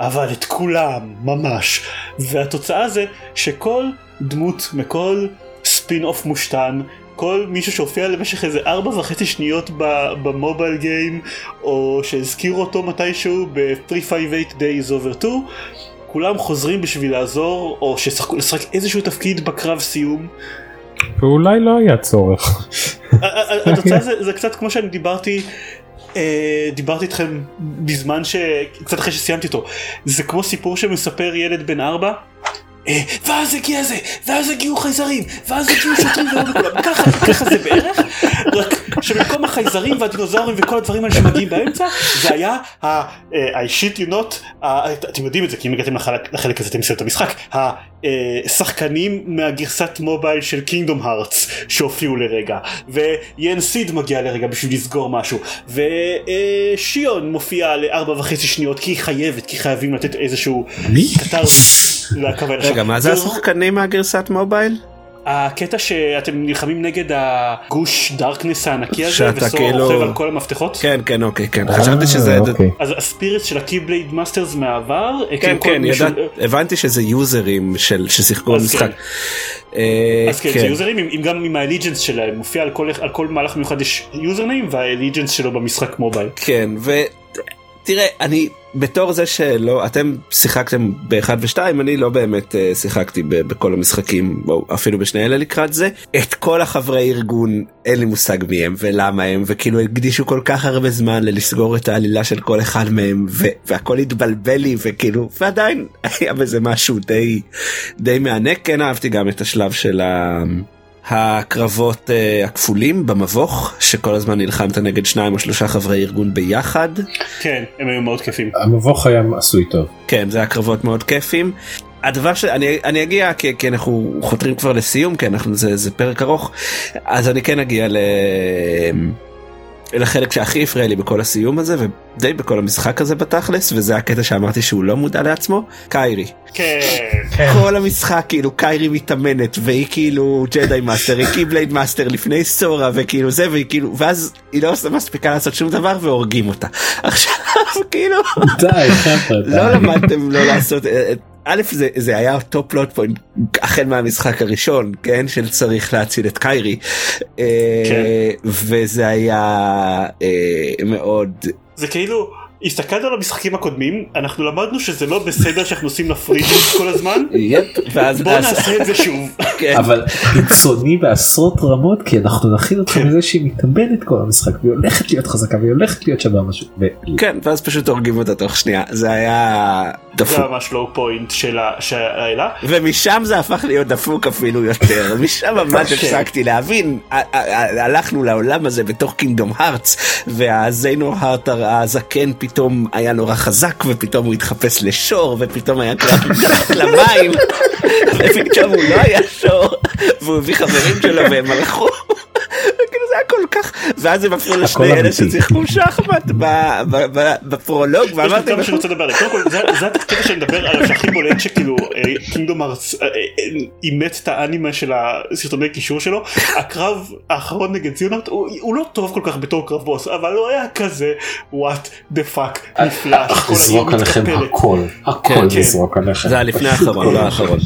אבל את כולם ממש. והתוצאה זה שכל דמות מכל ספין אוף מושתן כל מישהו שהופיע למשך איזה ארבע וחצי שניות במובייל גיים או שהזכירו אותו מתישהו ב-358 Days over 2 כולם חוזרים בשביל לעזור, או לשחק איזשהו תפקיד בקרב סיום. ואולי לא היה צורך. התוצאה זה, זה קצת כמו שאני דיברתי אה, דיברתי איתכם בזמן שקצת אחרי שסיימתי אותו זה כמו סיפור שמספר ילד בן ארבע אה, ואז הגיע זה, ואז הגיעו חייזרים, ואז הגיעו שוטרים ככה, ככה זה בערך, רק שבמקום החייזרים והדינוזאורים וכל הדברים האלה שמגיעים באמצע, זה היה אה, you not, אתם יודעים את זה כי אם הגעתם לחלק הזה אתם מסיימים את המשחק, השחקנים מהגרסת מובייל של קינגדום הארטס שהופיעו לרגע, ויאן סיד מגיע לרגע בשביל לסגור משהו, ושיון מופיע לארבע וחצי שניות כי היא חייבת, כי חייבים לתת איזשהו קטר. רגע מה זה השחקנים מהגרסת mobile? הקטע שאתם נלחמים נגד הגוש darkness הענקי הזה וסור כאילו... רוכב על כל המפתחות כן כן אוקיי כן חשבתי שזה אוקיי. אז ה spirit של ה Keyblade Masters מהעבר כן כאילו כן ידע, הבנתי שזה יוזרים של ששיחקו במשחק. כן. אה, אז כן, כן. זה יוזרים גם עם ה allegiance שלהם מופיע על כל, על כל מהלך מיוחד יש יוזרניים וה allegiance שלו במשחק mobile. כן ותראה אני בתור זה שלא אתם שיחקתם באחד ושתיים אני לא באמת uh, שיחקתי בכל המשחקים או אפילו בשני אלה לקראת זה. את כל החברי ארגון אין לי מושג מי הם ולמה הם וכאילו הקדישו כל כך הרבה זמן ללסגור את העלילה של כל אחד מהם והכל התבלבל לי וכאילו ועדיין היה בזה משהו די די מענק. כן אהבתי גם את השלב של ה... הקרבות uh, הכפולים במבוך שכל הזמן נלחמת נגד שניים או שלושה חברי ארגון ביחד. כן הם היו מאוד כיפים. המבוך היה עשוי טוב. כן זה היה קרבות מאוד כיפים. הדבר שאני אני אגיע כי, כי אנחנו חותרים כבר לסיום כי אנחנו זה, זה פרק ארוך אז אני כן אגיע ל... לחלק שהכי הפריע לי בכל הסיום הזה ודי בכל המשחק הזה בתכלס וזה הקטע שאמרתי שהוא לא מודע לעצמו קיירי. כן. כן. כל המשחק כאילו קיירי מתאמנת והיא כאילו Jedi master היא Keyblade master לפני סורה וכאילו זה והיא כאילו ואז היא לא מספיקה לעשות שום דבר והורגים אותה. עכשיו כאילו די לא. למדתם לא לעשות אה, א' זה זה היה אותו plot point החל מהמשחק הראשון כן של צריך להציל את קיירי אה, כן. וזה היה אה, מאוד זה כאילו הסתכלת על המשחקים הקודמים אנחנו למדנו שזה לא בסדר שאנחנו עושים fridging כל הזמן בוא נעשה את זה שוב. כן. אבל קיצוני בעשרות רמות כי אנחנו נכין אותך כן. מזה שהיא מתאמנת כל המשחק והיא הולכת להיות חזקה והיא הולכת להיות שווה משהו. כן ואז פשוט הורגים אותה תוך שנייה זה היה זה דפוק ממש לואו פוינט של ה- שהעלה. ומשם זה הפך להיות דפוק אפילו יותר משם ממש כן. הפסקתי להבין הלכנו לעולם הזה בתוך קינגדום הארטס והזיינו הארטר הזקן פתאום היה נורא חזק ופתאום הוא התחפש לשור ופתאום היה קרב מתחת למים ופתאום הוא לא היה שור והוא הביא חברים שלו והם הלכו. זה היה כל כך ואז הם הפכו לשני אלה. ששיחקו שחמט ב- ב- ב- בפרולוג יש לי ואמרתי כמה שאני רוצה לדבר. קודם כל זה זה הקטע שאני מדבר עליו שהכי בולט שכאילו Kingdom Hearts אימץ את האנימה של הסרטוני קישור שלו הקרב האחרון נגד זיאנורט הוא הוא לא טוב כל כך בתור קרב בוס אבל הוא היה כזה what the fuck נפלא שכל העיר לזרוק עליכם. הכל הכל כן. לזרוק עליכם. זה היה לפני האחרון לא האחרון.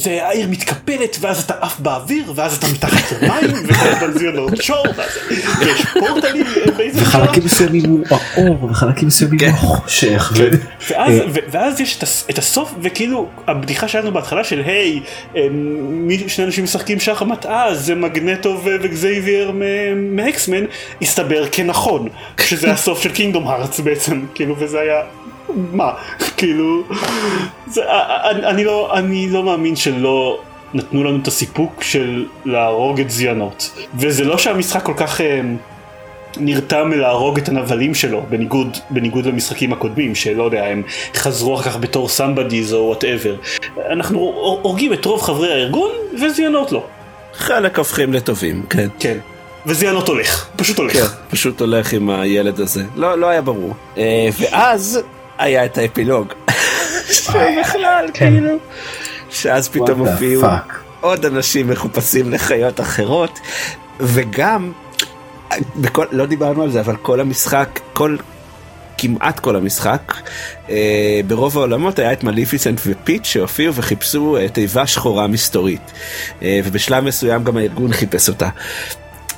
זה העיר מתקפלת ואז אתה עף באוויר ואז אתה מתחת למים וכל הזמן זיונארט שור ואז יש פורטלים באיזה שלב. וחלקים מסוימים הוא האור וחלקים מסוימים כן. הוא החושך. ו- ואז, אה, ואז יש את, הס- את הסוף וכאילו הבדיחה שלנו בהתחלה של היי אה, מי שני אנשים משחקים שחמט אז זה מגנטו וגזייבייר מ- מאקסמן הסתבר כנכון שזה הסוף של קינגדום הארץ בעצם כאילו וזה היה מה כאילו זה, אני, אני לא אני לא מאמין שלא נתנו לנו את הסיפוק של להרוג את זיאנורט וזה לא שהמשחק כל כך. אה, נרתם מלהרוג את הנבלים שלו בניגוד בניגוד למשחקים הקודמים שלא יודע הם חזרו אחר כך בתור somebodies או whatever אנחנו הורגים את רוב חברי הארגון וזיאנורט לא חלק הופכים לטובים כן. כן וזיאנורט הולך פשוט הולך כן, פשוט הולך עם הילד הזה. לא, לא היה ברור. אה, ואז היה את האפילוג. שבכלל, כן. כאילו. שאז פתאום הופיעו. עוד אנשים מחופשים לחיות אחרות, וגם, בכל, לא דיברנו על זה, אבל כל המשחק, כל, כמעט כל המשחק, אה, ברוב העולמות היה את מליפיסנט ופיט שהופיעו וחיפשו אה, תיבה שחורה מסתורית. אה, ובשלב מסוים גם הארגון חיפש אותה.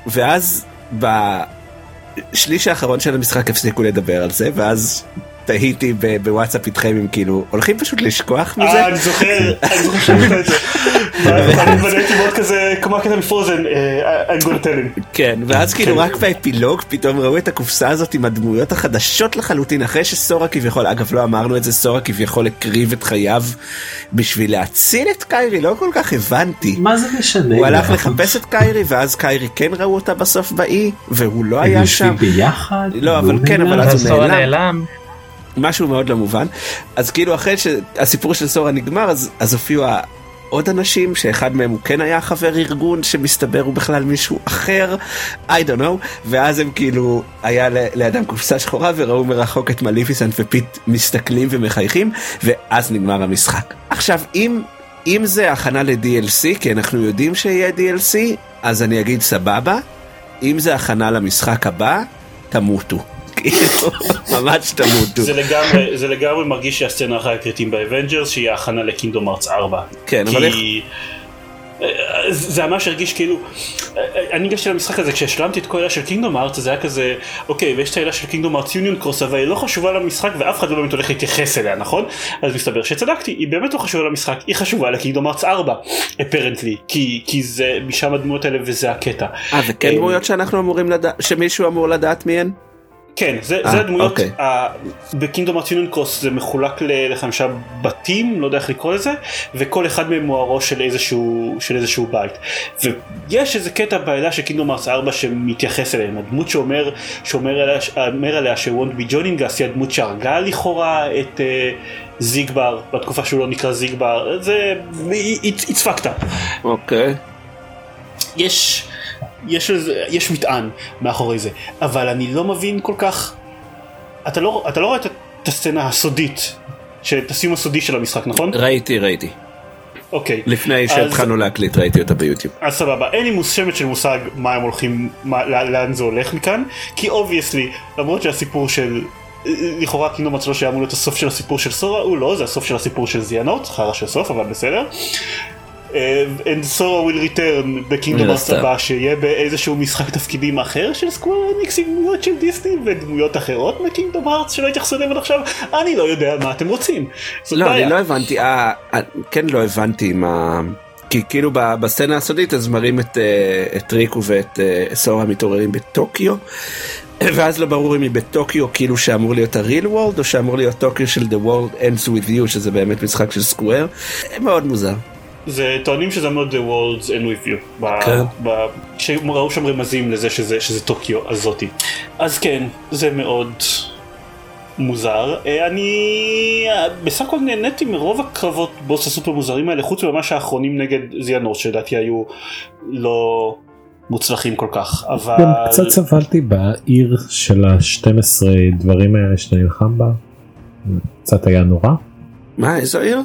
ואז בשליש האחרון של המשחק הפסיקו לדבר על זה ואז תהיתי בוואטסאפ איתכם אם כאילו הולכים פשוט לשכוח מזה. אה, אני זוכר, אני זוכר שאמרת את זה. ואני ואני הייתי מאוד כזה, כמו הקטע מפרוזן, אה, I'm gonna tell him. כן ואז כאילו כן. רק באפילוג פתאום ראו את הקופסה הזאת עם הדמויות החדשות לחלוטין אחרי שסורה כביכול אגב לא אמרנו את זה סורה כביכול הקריב את חייו בשביל להציל את קיירי לא כל כך הבנתי. מה זה משנה? הוא הלך לחפש את קיירי ואז קיירי כן ראו אותה בסוף באי והוא לא הם היה יושבים שם ביחד? לא, אבל כן? אבל אז הוא נעלם. משהו מאוד לא מובן. אז כאילו אחרי שהסיפור של סורה נגמר אז אז הופיעו עוד אנשים שאחד מהם הוא כן היה חבר ארגון שמסתבר הוא בכלל מישהו אחר. I don't know. ואז הם כאילו היה לידם קופסה שחורה וראו מרחוק את מליפיסנט ופיט מסתכלים ומחייכים ואז נגמר המשחק. עכשיו אם אם זה הכנה ל-DLC כי אנחנו יודעים שיהיה DLC אז אני אגיד סבבה. אם זה הכנה למשחק הבא תמותו. כאילו, ממש תמותו. זה לגמרי, זה לגמרי מרגיש שהסצנה אחרי הקרדיטים באבנג'רס שהיא ההכנה ל Kingdom Hearts 4. כן, אבל איך... אה, זה ממש הרגיש כאילו, אה, אני ניגשתי למשחק הזה כשהשלמתי את כל העלילה של Kingdom Hearts זה היה כזה, אוקיי ויש את העילה של קינגדום ארץ יוניון קרוס אבל היא לא חשובה למשחק ואף אחד לא באמת הולך להתייחס אליה נכון? אז מסתבר שצדקתי, היא באמת לא חשובה למשחק, היא חשובה לקינגדום ארץ 4, אפרנטלי, כי, כי זה משם הדמויות האלה וזה הקטע. אה, וכן אה, דמויות שאנחנו אמורים לדעת, שמישהו אמור לדעת מי הן? כן, זה, אה, זה הדמויות, אוקיי. ה- בקינגדום ארץ יוניון קרוס זה מחולק לחמישה בתים, לא יודע איך לקרוא לזה, וכל אחד מהם הוא הראש של איזשהו, של איזשהו בית. ויש איזה קטע בעילה של קינגדום ארץ 4 שמתייחס אליהם, הדמות שאומר, שאומר עליה, עליה שוונט בי ג'ונינגס היא הדמות שהרגה לכאורה את אה, זיגבר, בתקופה שהוא לא נקרא זיגבר, זה, fucked up. אוקיי. יש יש, יש מטען מאחורי זה, אבל אני לא מבין כל כך, אתה לא, אתה לא רואה את, את הסצנה הסודית, את הסיום הסודי של המשחק, נכון? ראיתי ראיתי אוקיי. לפני אז- שהתחלנו להקליט ראיתי אותה ביוטיוב. אז סבבה, אין לי שמץ של מושג מה הם הולכים, מה, לא- לאן זה הולך מכאן, כי obviously, למרות שהסיפור של, לכאורה Kingdom Hearts שלוש שהיה אמור להיות הסוף של הסיפור של סורה, הוא לא, זה הסוף של הסיפור של זיאנורט, חרא של סוף, אבל בסדר. אה, and סורה will return ב Kingdom Hearts. הבא, שיהיה באיזשהו משחק תפקידים אחר של Square Enix עם דמויות של דיסני ודמויות אחרות מ Kingdom Hearts שלא התייחסו אליהם עד עכשיו, אני לא יודע מה אתם רוצים. לא. אני לא הבנתי, אה, אה, כן לא הבנתי מה... כי כאילו בסצנה הסודית אז מראים את, את ריקו ואת סורה מתעוררים בטוקיו ואז לא ברור אם היא בטוקיו כאילו שאמור להיות הריל וורלד או שאמור להיות טוקיו של The World Ends With You שזה באמת משחק של סקוואר. מאוד מוזר. זה טוענים שזה מאוד The World's End With You. ב- כן. ב- שראו שם רמזים לזה שזה, שזה טוקיו הזאתי. אז כן, זה מאוד מוזר. אה, אני אה, בסך הכל נהניתי מרוב הקרבות בוס הסופר מוזרים האלה, חוץ ממש האחרונים נגד זיאנוס שלדעתי היו לא מוצלחים כל כך. אבל... גם קצת סבלתי בעיר של ה-12 דברים האלה שאתה נלחם בה. קצת היה נורא. מה איזו עיר?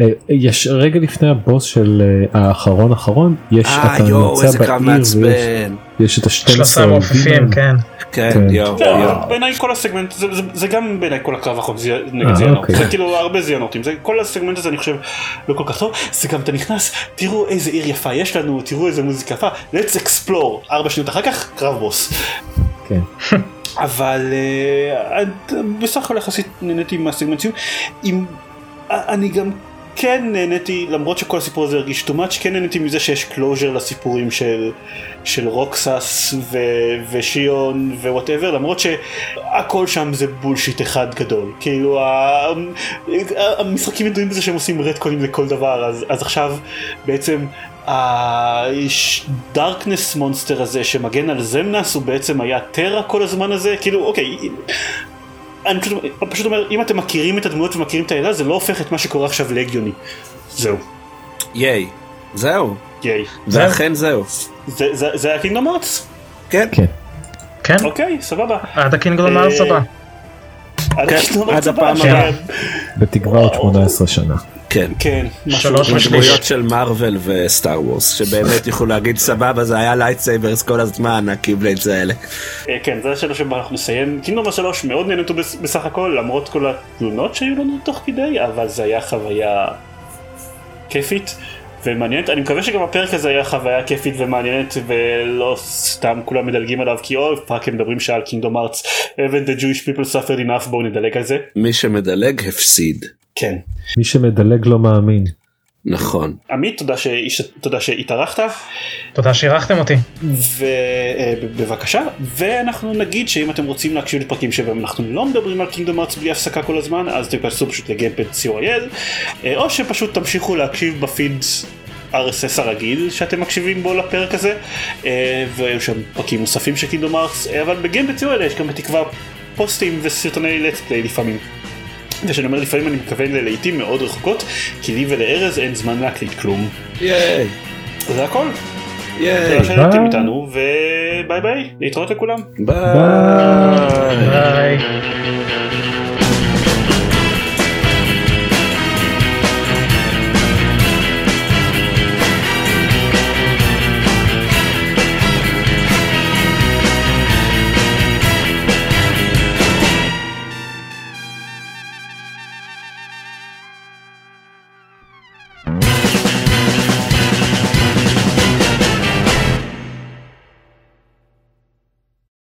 אה, יש רגע לפני הבוס של אה, האחרון אחרון יש אה אתה נמצא בעיר ויש. יש את ה-12 שלושה מעופפים, כן. כן כן. יואו זה, יואו. בעיניי כל הסגמנט זה, זה, זה גם בעיניי כל הקרב האחרון נגד זיאנורט אוקיי. זה כאילו הרבה זיאנורטים זה כל הסגמנט הזה אני חושב לא כל כך טוב זה גם אתה נכנס תראו איזה עיר יפה יש לנו תראו איזה מוזיקה יפה let's explore ארבע שניות אחר כך קרב בוס כן. אבל בסך הכל יחסית נהניתי מהסגמנט סיום אני גם כן נהניתי למרות שכל הסיפור הזה הרגיש too much כן נהניתי מזה שיש closure לסיפורים של של רוקסס ו, ושיון ו whatever למרות שהכל שם זה bullshit אחד גדול. כאילו ה- המשחקים ידועים בזה שהם עושים retconים לכל דבר אז, אז עכשיו בעצם ה darkness monster הזה שמגן על זמנס הוא בעצם היה טרה כל הזמן הזה. כאילו אוקיי אני פשוט, אני פשוט אומר אם אתם מכירים את הדמויות ומכירים את העלילה זה לא הופך את מה שקורה עכשיו להגיוני זהו ייי. זהו. ייי ואכן זהו. זה, זה, זה היה Kingdom Hearts כן. כן. כן, אוקיי סבבה עד ה Kingdom אה, Hearts הבא. עד כן, הפעם ש- הבאה. בתקווה עוד 18 שנה. כן. כן שלוש. דמויות של מארוול וסטאר וורס שבאמת יוכלו להגיד סבבה זה היה lightsabers כל הזמן ה keyblades האלה. אה, כן זה השאלה שבה אנחנו נסיים Kingdom שלוש מאוד נהנינו בס- בסך הכל למרות כל התלונות שהיו לנו תוך כדי אבל זה היה חוויה כיפית ומעניינת אני מקווה שגם הפרק הזה היה חוויה כיפית ומעניינת ולא סתם כולם מדלגים עליו כי אוי fuck הם מדברים שעה על Kingdom Hearts haven't the Jewish people suffered enough בואו נדלג על זה מי שמדלג הפסיד. כן מי שמדלג לא מאמין. נכון. עמית תודה, שהש... תודה שהתארחת תודה שאירחתם אותי. ובבקשה ואנחנו נגיד שאם אתם רוצים להקשיב לפרקים שבהם אנחנו לא מדברים על Kingdom Hearts בלי הפסקה כל הזמן אז תיכנסו פשוט לגיימפד co.il אה, או שפשוט תמשיכו להקשיב בפיד RSS הרגיל שאתם מקשיבים בו לפרק הזה אה, והיו שם פרקים נוספים של Kingdom Hearts אה, אבל בגיימפד co.il יש גם בתקווה פוסטים וסרטוני let's play לפעמים. וכשאני אומר לפעמים אני מתכוון ללעיתים מאוד רחוקות כי לי ולארז אין זמן להקליט כלום. ייי. זה הכל. ייי. תודה שהייתם איתנו וביי ביי להתראות לכולם. ביי. ביי.